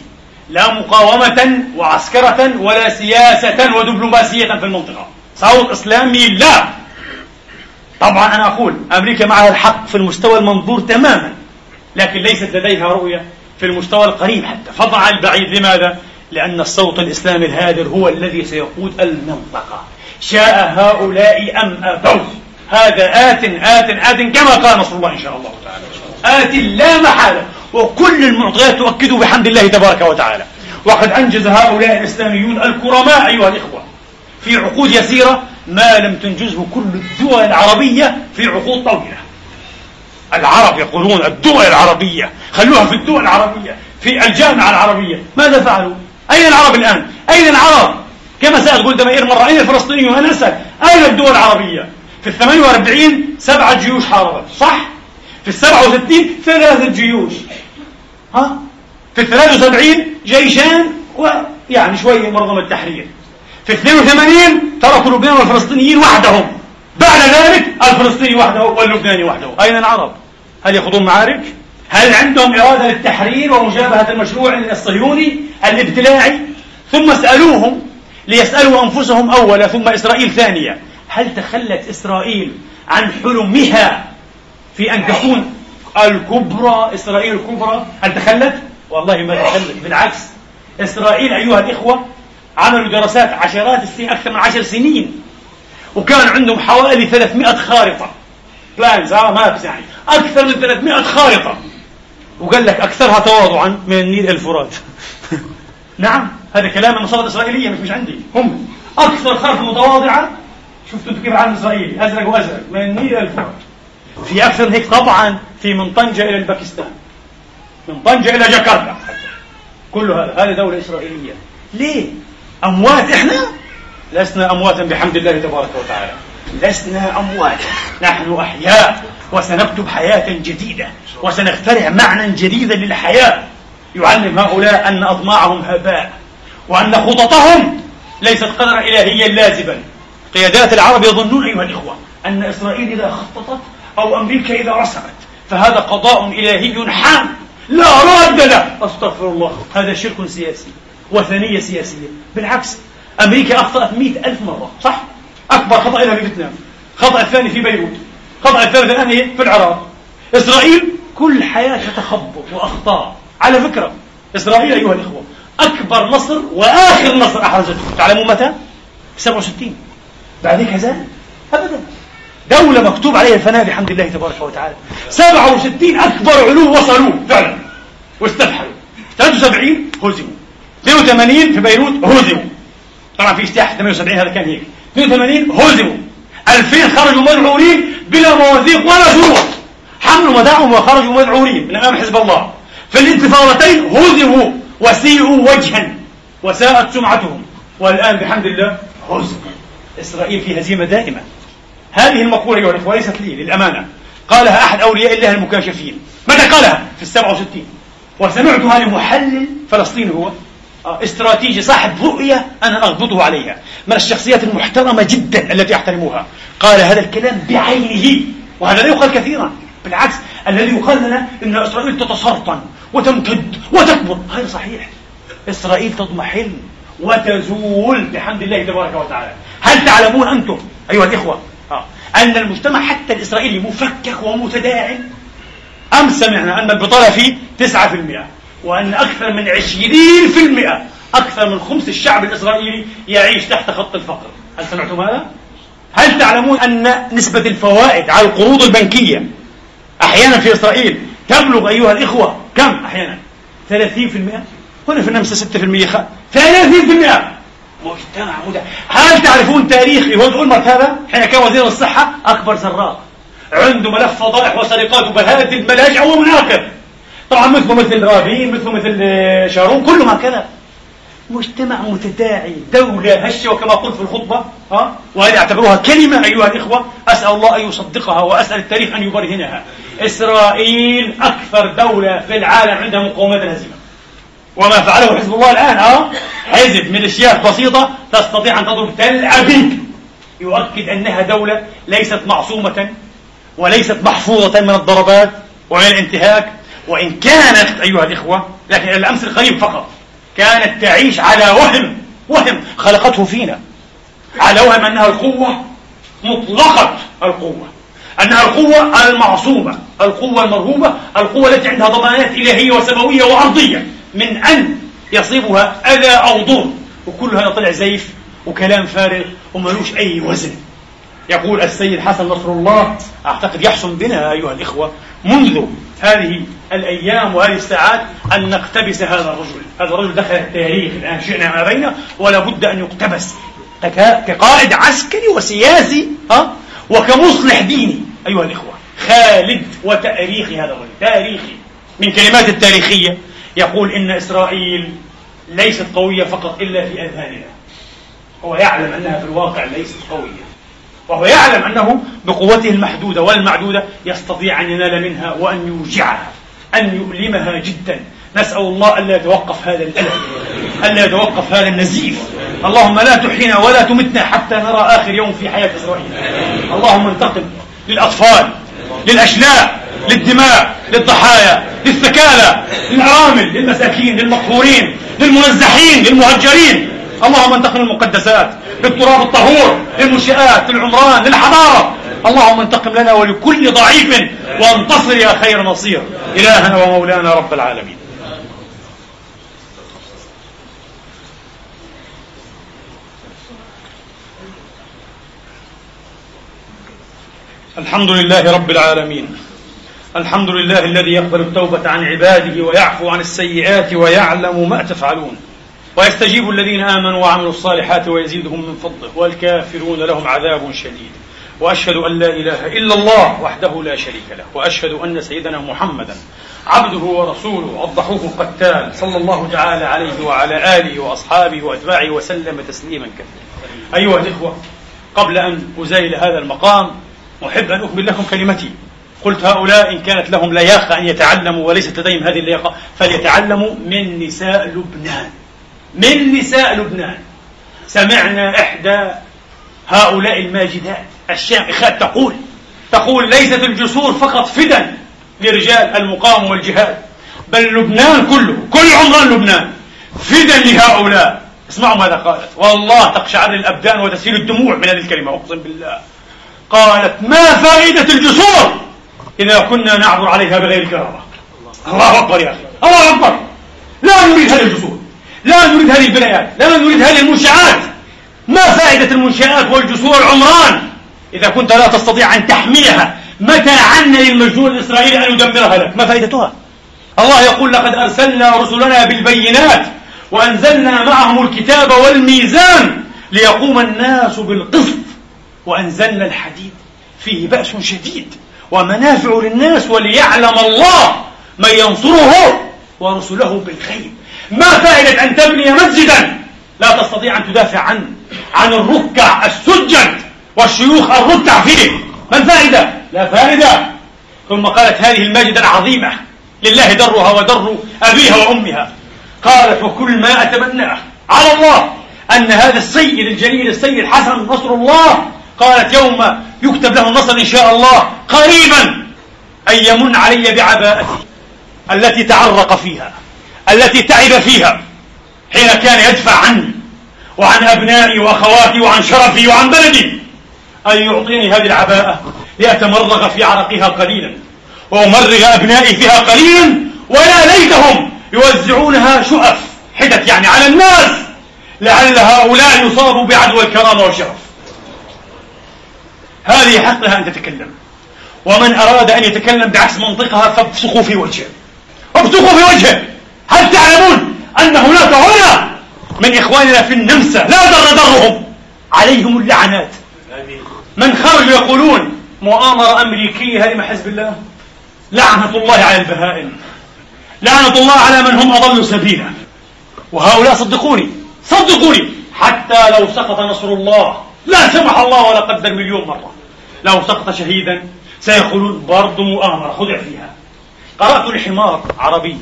لا مقاومة وعسكرة ولا سياسة ودبلوماسية في المنطقة. صوت إسلامي لا! طبعا أنا أقول أمريكا معها الحق في المستوى المنظور تماما لكن ليست لديها رؤية. في المستوى القريب حتى. فضع البعيد لماذا؟ لأن الصوت الإسلامي الهادر هو الذي سيقود المنطقة. شاء هؤلاء أم أبوا؟ هذا آت آت آت كما قال نصر الله إن شاء الله تعالى. آت لا محالة. وكل المعطيات تؤكد بحمد الله تبارك وتعالى. وقد أنجز هؤلاء الإسلاميون الكرماء أيها الإخوة في عقود يسيرة ما لم تنجزه كل الدول العربية في عقود طويلة. العرب يقولون الدول العربية خلوها في الدول العربية في الجامعة العربية ماذا فعلوا؟ أين العرب الآن؟ أين العرب؟ كما سأل قلت مائر مرة أين الفلسطينيون؟ أنا أسأل أين الدول العربية؟ في ال 48 سبعة جيوش حاربت صح؟ في ال 67 ثلاثة جيوش ها؟ في ال 73 جيشان ويعني شوية منظمة التحرير في 82 تركوا لبنان والفلسطينيين وحدهم بعد ذلك الفلسطيني وحده واللبناني وحده أين العرب؟ هل يخوضون معارك؟ هل عندهم إرادة للتحرير ومجابهة المشروع الصهيوني الابتلاعي؟ ثم اسألوهم ليسألوا أنفسهم أولا ثم إسرائيل ثانية هل تخلت إسرائيل عن حلمها في أن تكون الكبرى إسرائيل الكبرى هل تخلت؟ والله ما تخلت بالعكس إسرائيل أيها الإخوة عملوا دراسات عشرات السنين أكثر من عشر سنين وكان عندهم حوالي 300 خارطة بلانز آه مابس يعني أكثر من 300 خارطة. وقال لك أكثرها تواضعا من النيل الفرات نعم هذا كلام من مصادر إسرائيلية مش مش عندي. هم أكثر خارطة متواضعة. شفتوا كيف العالم الإسرائيلي؟ أزرق وأزرق من النيل الفرات في أكثر من هيك طبعا في من طنجة إلى الباكستان. من طنجة إلى جاكرتا. كل هذا هذه دولة إسرائيلية. ليه؟ أموات إحنا؟ لسنا أمواتا بحمد الله تبارك وتعالى. لسنا أمواتا نحن أحياء وسنكتب حياة جديدة وسنخترع معنى جديدا للحياة. يعلم هؤلاء أن أطماعهم هباء وأن خططهم ليست قدرا إلهيا لازبا. قيادات العرب يظنون أيها الإخوة أن إسرائيل إذا خططت أو أمريكا إذا رسمت فهذا قضاء إلهي حام. لا راد له. أستغفر الله. هذا شرك سياسي وثنية سياسية. بالعكس أمريكا أخطأت مئة ألف مرة صح؟ أكبر خطأ لها في فيتنام. خطأ الثاني في بيروت. خطأ الثالث الآن في العراق. إسرائيل كل حياتها تخبط وأخطاء. على فكرة إسرائيل أيها الإخوة أكبر نصر وآخر نصر أحرزته. تعلمون متى؟ 67 بعد هيك زال أبدا. دولة مكتوب عليها الفناء بحمد الله تبارك وتعالى. 67 أكبر علو وصلوا فعلا. واستفحلوا. 73 هزموا. 82 في بيروت هزموا. طبعا في اجتياح 78 هذا كان هيك. 82 هزموا. 2000 خرجوا مذعورين بلا مواثيق ولا شروط حملوا مداعهم وخرجوا مذعورين من أمام حزب الله. في الانتفاضتين هزموا. وسيئوا وجها. وساءت سمعتهم. والآن بحمد الله هزموا إسرائيل في هزيمة دائمة. هذه المقولة أيها الإخوة ليست لي للأمانة. قالها أحد أولياء الله المكاشفين. متى قالها؟ في السبعة وستين؟ وسمعتها لمحلل فلسطيني هو. آه، استراتيجي صاحب رؤية أنا أغبطه عليها. من الشخصيات المحترمة جدا التي أحترمها قال هذا الكلام بعينه وهذا لا يقال كثيرا. بالعكس الذي يقال لنا أن إسرائيل تتسرطن وتمتد وتكبر. هذا صحيح. إسرائيل تضمحل وتزول بحمد الله تبارك وتعالى. هل تعلمون أنتم أيها الإخوة آه. أن المجتمع حتى الإسرائيلي مفكك ومتداعم؟ أمس سمعنا أن البطالة فيه 9% وأن أكثر من 20% أكثر من خمس الشعب الإسرائيلي يعيش تحت خط الفقر. هل سمعتم هذا؟ هل تعلمون أن نسبة الفوائد على القروض البنكية أحيانا في إسرائيل تبلغ أيها الإخوة كم أحيانا؟ 30% هنا في النمسا 6% خ... 30% مجتمع مدع هل تعرفون تاريخ يهود أولمرت هذا؟ حين كان وزير الصحة أكبر سراق. عنده ملف فضائح وسرقات وبهادل ملاجئ ومناقب طبعا مثله مثل رابين مثله مثل آه، شارون كلهم هكذا. مجتمع متداعي دولة هشة وكما قلت في الخطبة ها؟ وهذه أعتبروها كلمة أيها الإخوة أسأل الله أن يصدقها وأسأل التاريخ أن يبرهنها. إسرائيل أكثر دولة في العالم عندها مقومات الهزيمة وما فعله حزب الله الآن ها؟ حزب ميليشيات بسيطة تستطيع أن تضرب تل أبيب. يؤكد أنها دولة ليست معصومة وليست محفوظة من الضربات ومن الانتهاك. وإن كانت أيها الإخوة لكن الأمس القريب فقط كانت تعيش على وهم وهم خلقته فينا. على وهم أنها القوة مطلقة القوة. أنها القوة المعصومة القوة المرهوبة القوة التي عندها ضمانات إلهية وسماوية وأرضية. من أن يصيبها أذى أو ضر. وكل هذا طلع زيف وكلام فارغ وملوش أي وزن. يقول السيد حسن نصر الله أعتقد يحسن بنا أيها الإخوة منذ هذه الأيام وهذه الساعات أن نقتبس هذا الرجل. هذا الرجل دخل التاريخ الآن شئنا ما بينه ولا بد أن يقتبس كقائد عسكري وسياسي ها؟ وكمصلح ديني أيها الإخوة. خالد وتاريخي هذا الرجل. تاريخي. من كلمات التاريخية يقول إن إسرائيل ليست قوية فقط إلا في أذهاننا. هو يعلم أنها في الواقع ليست قوية. وهو يعلم أنه بقوته المحدودة والمعدودة يستطيع أن ينال منها وأن يوجعها أن يؤلمها جدا. نسأل الله ألا يتوقف هذا الألم ألا يتوقف هذا النزيف. اللهم لا تحينا ولا تمتنا حتى نرى آخر يوم في حياة إسرائيل. اللهم انتقم للأطفال للأشلاء للدماء للضحايا للثكالى للأرامل للمساكين للمقهورين للمنزحين للمهجرين. اللهم انتقم المقدسات للتراب الطهور للمنشآت للعمران للحضارة. اللهم انتقم لنا ولكل ضعيف وانتصر يا خير نصير. إلهنا ومولانا رب العالمين. الحمد لله رب العالمين. الحمد لله الذي يقبل التوبة عن عباده ويعفو عن السيئات ويعلم ما تفعلون. ويستجيب الذين آمنوا وعملوا الصالحات ويزيدهم من فضله والكافرون لهم عذاب شديد. وأشهد أن لا إله إلا الله وحده لا شريك له وأشهد أن سيدنا محمدا عبده ورسوله الضحوك القتال صلى الله تعالى عليه وعلى آله وأصحابه وأتباعه وسلم تسليما كثيرا. أيها الإخوة قبل أن أزيل هذا المقام أحب أن أكمل لكم كلمتي. قلت هؤلاء إن كانت لهم لياقة أن يتعلموا وليست لديهم هذه اللياقة فليتعلموا من نساء لبنان. من نساء لبنان. سمعنا إحدى هؤلاء الماجدات الشامخات تقول تقول ليست الجسور فقط فدا لرجال المقاومة والجهاد بل لبنان كله كل عمران لبنان فدا لهؤلاء. اسمعوا ماذا قالت. والله تقشعر الأبدان وتسيل الدموع من هذه الكلمة أقسم بالله. قالت ما فائدة الجسور إذا كنا نعبر عليها بغير كرامة؟ الله أكبر يا أخي الله أكبر. لا نريد هذه الجسور. لا نريد هذه البنايات لا نريد هذه المنشآت. ما فائدة المنشآت والجسور العمران؟ إذا كنت لا تستطيع أن تحميها متى عنا للمجنون الإسرائيلي أن يدمرها لك؟ ما فائدتها؟ الله يقول لقد أرسلنا رسلنا بالبينات وأنزلنا معهم الكتاب والميزان ليقوم الناس بالقسط وأنزلنا الحديد. فيه بأس شديد ومنافع للناس وليعلم الله من ينصره ورسله بالخير. ما فائدة أن تبني مسجدا؟ لا تستطيع أن تدافع عنه عن الركع السجد والشيوخ الركع فيه. ما الفائدة؟ لا فائدة. ثم قالت هذه الماجدة العظيمة لله درها ودر أبيها وأمها. قالت وكل ما أتمناه على الله أن هذا السيد الجليل السيد حسن نصر الله قالت يوم يكتب له النصر إن شاء الله قريبا أن يمن علي بعباءتي التي تعرق فيها. التي تعب فيها حين كان يدفع عني وعن أبنائي وأخواتي وعن شرفي وعن بلدي. أن يعطيني هذه العباءة لأتمرغ في عرقها قليلا وأمرغ أبنائي فيها قليلا ويا ليتهم يوزعونها شؤف حدث يعني على الناس. لعل هؤلاء يصابوا بعدوى الكرامة والشرف. هذه حق لها أن تتكلم. ومن أراد أن يتكلم بعكس منطقها فابصقوا في وجهه. ابصقوا في وجهه. هل تعلمون أن هناك هنا من إخواننا في النمسا لا ضر ضرهم؟ عليهم اللعنات. من خرجوا يقولون مؤامرة أمريكية هذه حزب الله؟ لعنة الله على البهائم. لعنة الله على من هم أضلوا سبيلا. وهؤلاء صدقوني صدقوني. حتى لو سقط نصر الله لا سمح الله ولا قدر مليون مرة. لو سقط شهيدا سيقولون برضو مؤامرة خدع فيها. قرأت لحمار عربي.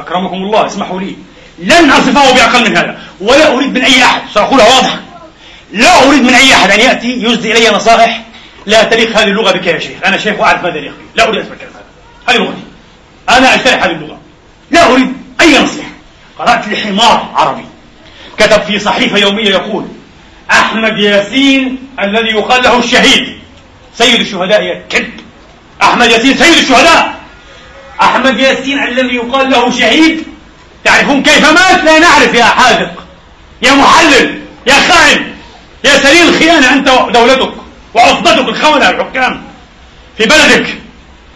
أكرمكم الله اسمحوا لي. لن أصفه بأقل من هذا ولا أريد من أي أحد. سأقولها واضحة. لا أريد من أي أحد أن يأتي يسدي إلي نصائح لا تليق هذه اللغة بك يا شيخ. أنا شيخ وأعرف ماذا يليق لا أريد كلام هذا. هذه لغتي. أنا أجترح هذه اللغة. لا أريد أي نصيحة. قرأت لحمار عربي. كتب في صحيفة يومية يقول أحمد ياسين الذي يقال له الشهيد. سيد الشهداء يا كذب. أحمد ياسين سيد الشهداء. أحمد ياسين الذي يقال له شهيد. تعرفون كيف مات؟ لا نعرف يا حاذق. يا محلل يا خائن يا سليل الخيانة أنت ودولتك وعصبتك الخونة الحكام في بلدك.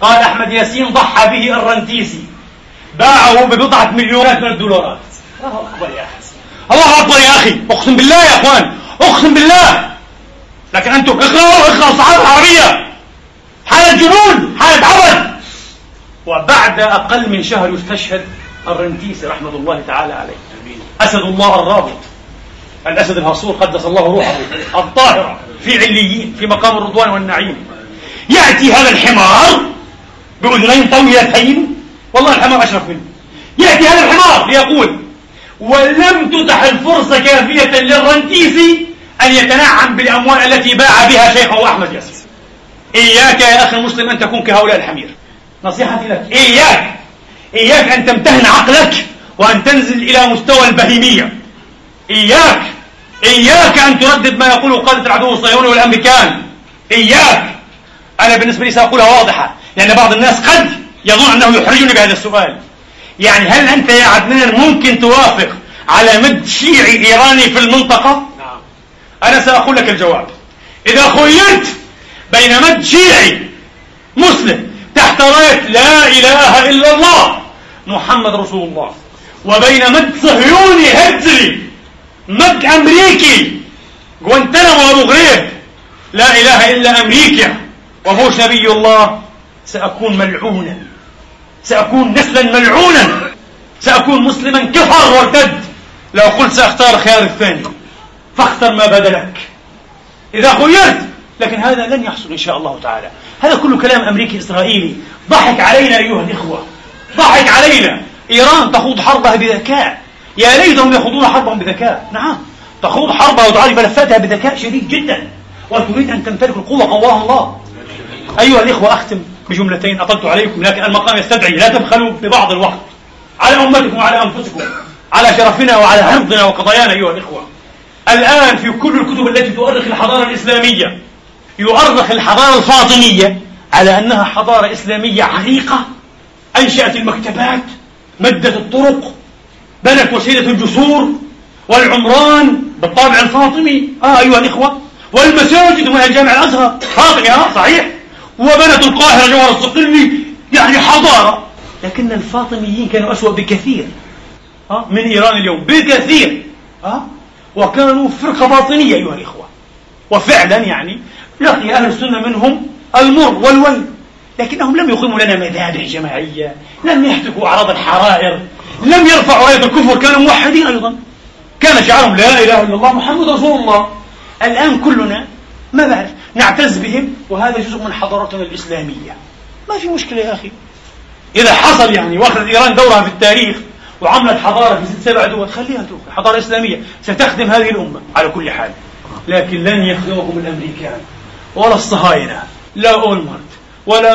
قال أحمد ياسين ضحى به الرنتيسي باعه ببضعة مليونات من الدولارات. الله أكبر يا أخي الله أكبر يا أخي. أقسم بالله يا أخوان. أقسم بالله. لكن أنتم إقرأوا إقرأوا الصحافة العربية حالة جنون حالة عبث وبعد أقل من شهر يستشهد الرنتيسي رحمة الله تعالى عليه. أسد الله الرابط. الأسد الهصور قدس الله روحه الطاهرة في عليين في مقام الرضوان والنعيم. يأتي هذا الحمار بأذنين طويلتين والله الحمار أشرف منه. يأتي هذا الحمار ليقول ولم تتح الفرصة كافية للرنتيسي أن يتنعم بالأموال التي باع بها شيخه أحمد ياسر. إياك يا أخي المسلم أن تكون كهؤلاء الحمير. نصيحتي لك. إياك. إياك أن تمتهن عقلك وأن تنزل إلى مستوى البهيمية. إياك. إياك أن تردد ما يقوله قادة العدو الصهيوني والأمريكان. إياك. أنا بالنسبة لي سأقولها واضحة لأن بعض الناس قد يظن أنه يحرجني بهذا السؤال. يعني هل أنت يا عدنان ممكن توافق على مد شيعي إيراني في المنطقة؟ نعم. أنا سأقول لك الجواب. إذا خيرت بين مد شيعي مسلم تحت راية لا إله إلا الله محمد رسول الله. وبين مد صهيوني هتلي مد أمريكي. غوانتنامو أبو غريب لا إله إلا أمريكا. وبوش نبي الله. سأكون ملعونا. سأكون نسلا ملعونا. سأكون مسلما كفر وارتد. لو قلت سأختار الخيار الثاني فاختر ما بدا لك إذا خيرت لكن هذا لن يحصل إن شاء الله تعالى. هذا كله كلام أمريكي إسرائيلي. ضحك علينا أيها الإخوة. ضحك علينا. إيران تخوض حربها بذكاء. يا ليتهم يخوضون حربهم بذكاء. نعم. تخوض حربها وتعالج ملفاتها بذكاء شديد جدا. وتريد أن تمتلك القوة؟ قواها الله. أيها الإخوة أختم بجملتين أطلت عليكم لكن المقام يستدعي. لا تبخلوا ببعض الوقت. على أمتكم وعلى أنفسكم. على شرفنا وعلى عرضنا وقضايانا أيها الإخوة. الآن في كل الكتب التي تؤرخ الحضارة الإسلامية يؤرخ الحضارة الفاطمية على أنها حضارة إسلامية عريقة أنشأت المكتبات مدت الطرق بنت وسيلة الجسور والعمران بالطابع الفاطمي. آه أيها الإخوة والمساجد وهي الجامع الأزهر. فاطمي آه صحيح. وبنت القاهرة جوهر الصقلي يعني حضارة. لكن الفاطميين كانوا أسوأ بكثير. آه من إيران اليوم. بكثير. آه وكانوا فرقة باطنية أيها الإخوة. وفعلا يعني لقي أهل السنة منهم المر والويل لكنهم لم يقيموا لنا مذابح جماعية لم يهتكوا أعراض الحرائر لم يرفعوا راية الكفر كانوا موحدين أيضا. كان شعارهم لا إله إلا الله محمد رسول الله. الآن كلنا ما بعرف نعتز بهم وهذا جزء من حضارتنا الإسلامية. ما في مشكلة يا أخي. إذا حصل يعني وأخذت إيران دورها في التاريخ وعملت حضارة في ست سبع دول خليها تروح حضارة إسلامية. ستخدم هذه الأمة على كل حال. لكن لن يخدمكم الأمريكان. ولا الصهاينة لا أولمارت ولا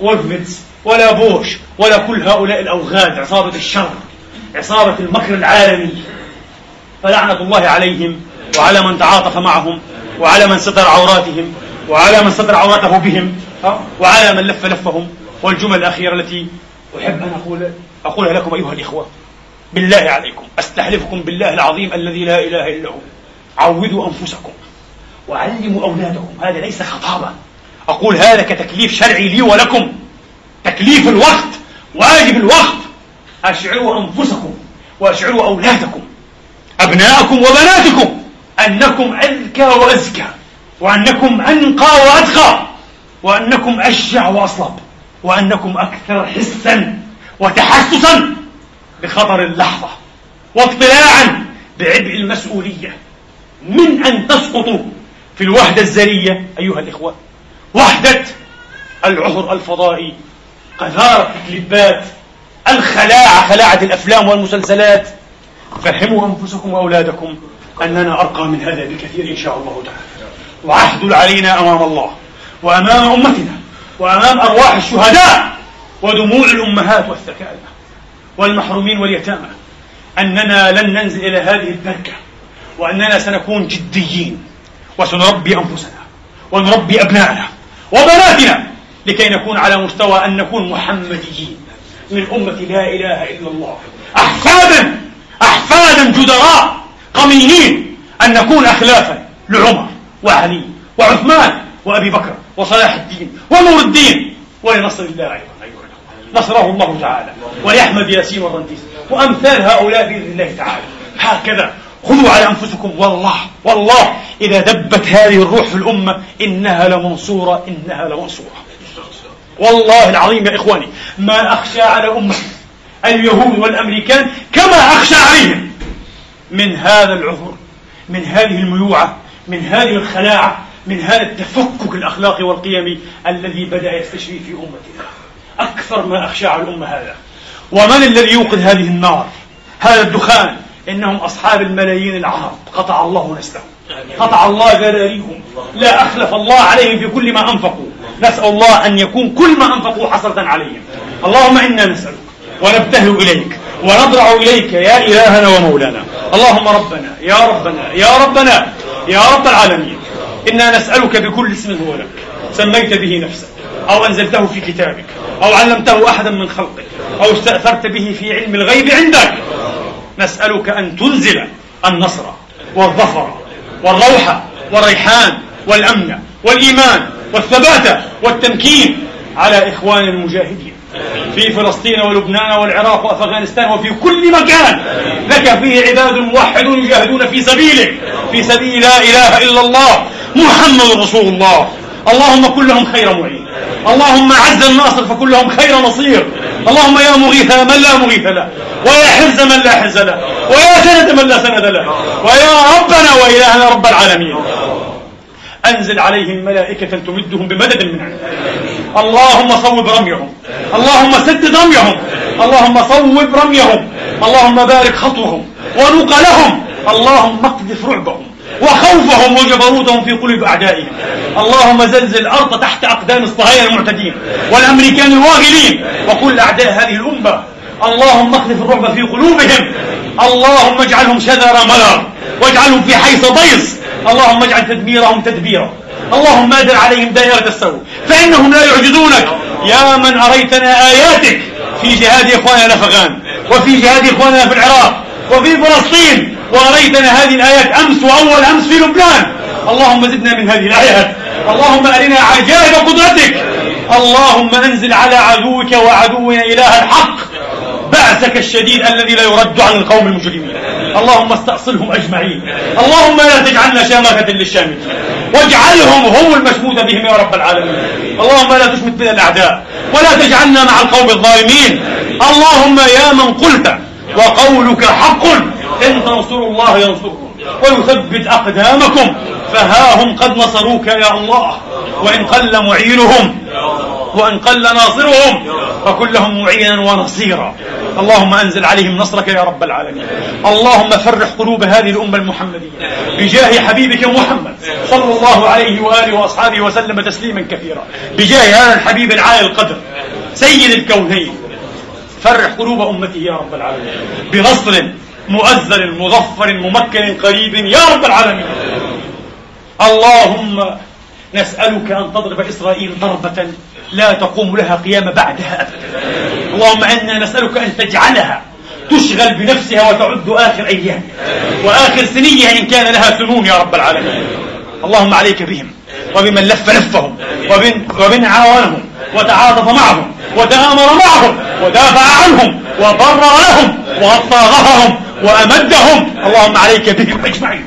وولفويتز ولا بوش ولا كل هؤلاء الأوغاد عصابة الشر عصابة المكر العالمي. فلعنة الله عليهم وعلى من تعاطف معهم وعلى من ستر عوراتهم وعلى من ستر عورته بهم وعلى من لف لفهم. والجمل الأخيرة التي أحب أن أقول أقولها لكم أيها الإخوة. بالله عليكم أستحلفكم بالله العظيم الذي لا إله إلا هو. عودوا أنفسكم. وعلموا أولادكم. هذا ليس خطابة أقول هذا كتكليف شرعي لي ولكم. تكليف الوقت واجب الوقت. أشعروا أنفسكم وأشعروا أولادكم أبناءكم وبناتكم أنكم أذكى وأزكى وأنكم أنقى وأتقى وأنكم أشجع وأصلب وأنكم أكثر حسا وتحسسا بخطر اللحظة واطلاعا بعبء المسؤولية. من أن تسقطوا؟ في الوحدة الزرية أيها الإخوة وحدة العهر الفضائي قذارة الكليبات الخلاعة خلاعة الأفلام والمسلسلات. فهموا أنفسكم وأولادكم أننا أرقى من هذا بكثير إن شاء الله تعالى. وعهد علينا أمام الله وأمام أمتنا وأمام أرواح الشهداء ودموع الأمهات والثكالة والمحرومين واليتامى أننا لن ننزل إلى هذه الدركة وأننا سنكون جديين. وسنربي أنفسنا ونربي أبنائنا وبناتنا لكي نكون على مستوى أن نكون محمديين من أمة لا إله إلا الله. أحفادا أحفادا جدراء قمينين أن نكون أخلافا لعمر وعلي وعثمان وأبي بكر وصلاح الدين ونور الدين ولنصر الله أيضا. نصره الله تعالى ولأحمد ياسين والرنتيس وأمثال هؤلاء بإذن الله تعالى. هكذا خذوا على أنفسكم والله والله إذا دبت هذه الروح في الأمة إنها لمنصورة إنها لمنصورة. والله العظيم يا إخواني ما أخشى على أمتي اليهود والأمريكان كما أخشى عليهم من هذا العذر من هذه الميوعة من هذه الخلاعة من هذا التفكك الأخلاقي والقيمي الذي بدأ يستشري في أمتنا. أكثر ما أخشى على الأمة هذا. ومن الذي يوقد هذه النار؟ هذا الدخان. إنهم أصحاب الملايين العرب. قطع الله نسلهم. قطع الله ذراريهم لا أخلف الله عليهم في كل ما أنفقوا. نسأل الله أن يكون كل ما أنفقوا حسرة عليهم. اللهم إنا نسألك ونبتهل إليك ونضرع إليك يا إلهنا ومولانا. اللهم ربنا يا ربنا يا ربنا يا رب العالمين. إنا نسألك بكل اسم هو لك. سميت به نفسك أو أنزلته في كتابك أو علمته أحدا من خلقك أو استأثرت به في علم الغيب عندك. نسألك أن تنزل النصر والظفر والروح والريحان والأمن والإيمان والثبات والتمكين على إخوان المجاهدين في فلسطين ولبنان والعراق وأفغانستان وفي كل مكان لك فيه عباد موحدون يجاهدون في سبيلك في سبيل لا إله إلا الله محمد رسول الله. اللهم كن لهم خير معين. اللهم عز الناصر فكن لهم خير نصير. اللهم يا مغيث من لا مغيث له. ويا حرز من لا حرز له ويا سند من لا سند له ويا ربنا وإلهنا رب العالمين. أنزل عليهم ملائكة تمدهم بمدد من عندك اللهم صوب رميهم اللهم سدد رميهم اللهم صوب رميهم اللهم بارك خطوهم ونقلهم اللهم اقذف رعبهم وخوفهم وجبروتهم في قلوب أعدائهم. اللهم زلزل الأرض تحت أقدام الصهاينة المعتدين والأمريكان الواغلين وكل أعداء هذه الأمة اللهم اخلف الرعب في قلوبهم. اللهم اجعلهم شذر ملر واجعلهم في حيث ضيص اللهم اجعل تدميرهم تدبيرا. اللهم أدر عليهم دائرة السوء. فإنهم لا يعجزونك. يا من أريتنا آياتك. في جهاد إخواننا الأفغان. وفي جهاد إخواننا في العراق. وفي فلسطين. وأريتنا هذه الآيات أمس وأول أمس في لبنان. اللهم زدنا من هذه الآيات. اللهم أرنا عجائب قدرتك. اللهم أنزل على عدوك وعدونا إله الحق. بعثك الشديد الذي لا يرد عن القوم المجرمين. اللهم استأصلهم أجمعين. اللهم لا تجعلنا شامخة للشامتين واجعلهم هم المشمود بهم يا رب العالمين. اللهم لا تشمت بنا الأعداء. ولا تجعلنا مع القوم الظالمين. اللهم يا من قلت وقولك حق. إن تنصروا الله ينصركم. ويثبت أقدامكم. فها هم قد نصروك يا الله. وإن قل معينهم وإن قل ناصرهم فكن لهم معينا ونصيرا. اللهم أنزل عليهم نصرك يا رب العالمين. اللهم فرح قلوب هذه الأمة المحمدية بجاه حبيبك محمد صلى الله عليه وآله وأصحابه وسلم تسليما كثيرا. بجاه هذا الحبيب العالي القدر سيد الكونين. فرح قلوب أمته يا رب العالمين. بنصر مؤذن مظفر ممكن قريب يا رب العالمين. اللهم نسألك أن تضرب إسرائيل ضربة لا تقوم لها قيام بعدها أبدا. اللهم إنا نسألك أن تجعلها تشغل بنفسها وتعد آخر أيام وآخر سنيها إن كان لها سنون يا رب العالمين. اللهم عليك بهم وبمن لف لفهم وبن عاونهم وتعاطف معهم وتآمر معهم ودافع عنهم وبرر لهم ظهرهم وأمدهم. اللهم عليك بهم أجمعين.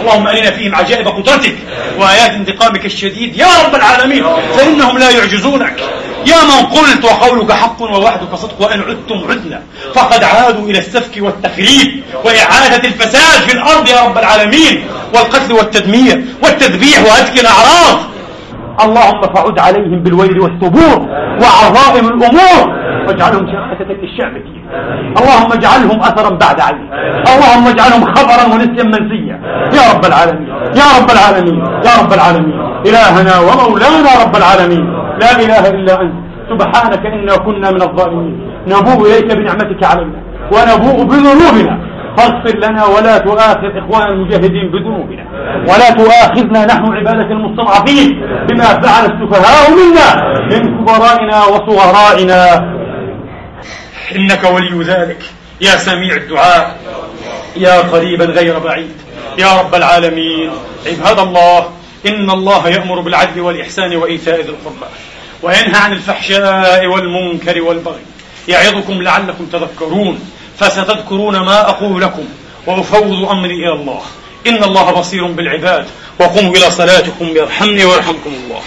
اللهم أرنا فيهم عجائب قدرتك وآيات انتقامك الشديد. يا رب العالمين فإنهم لا يعجزونك. يا من قلت وقولك حق ووعدك صدق وإن عدتم عدنا فقد عادوا إلى السفك والتخريب وإعادة الفساد في الأرض. يا رب العالمين والقتل والتدمير والتذبيح وهتك الأعراض. اللهم فعد عليهم بالويل والثبور وعظائم الأمور. واجعلهم شهادة للشعب. فيه اللهم اجعلهم أثرا بعد عين اللهم اجعلهم خبرا ونسيا منسيا. يا رب العالمين. يا رب العالمين. يا رب العالمين. إلهنا ومولانا رب العالمين. لا إله إلا أنت. سبحانك إنا كنا من الظالمين. نبوء إليك بنعمتك علينا. ونبوء بذنوبنا. فاغفر لنا ولا تؤاخذ إخوان المجاهدين بذنوبنا. ولا تؤاخذنا نحن عبادك المستضعفين بما فعل السفهاء منا من كبرائنا وصغرائنا. إنك ولي ذلك. يا سميع الدعاء. يا قريبا غير بعيد. يا رب العالمين. عباد الله إن الله يأمر بالعدل والإحسان وإيتاء ذي القربى وينهى عن الفحشاء والمنكر والبغي. يعظكم لعلكم تذكرون. فستذكرون ما أقول لكم. وأفوض أمري إلى الله. إن الله بصير بالعباد. وقوموا إلى صلاتكم يرحمني ويرحمكم الله.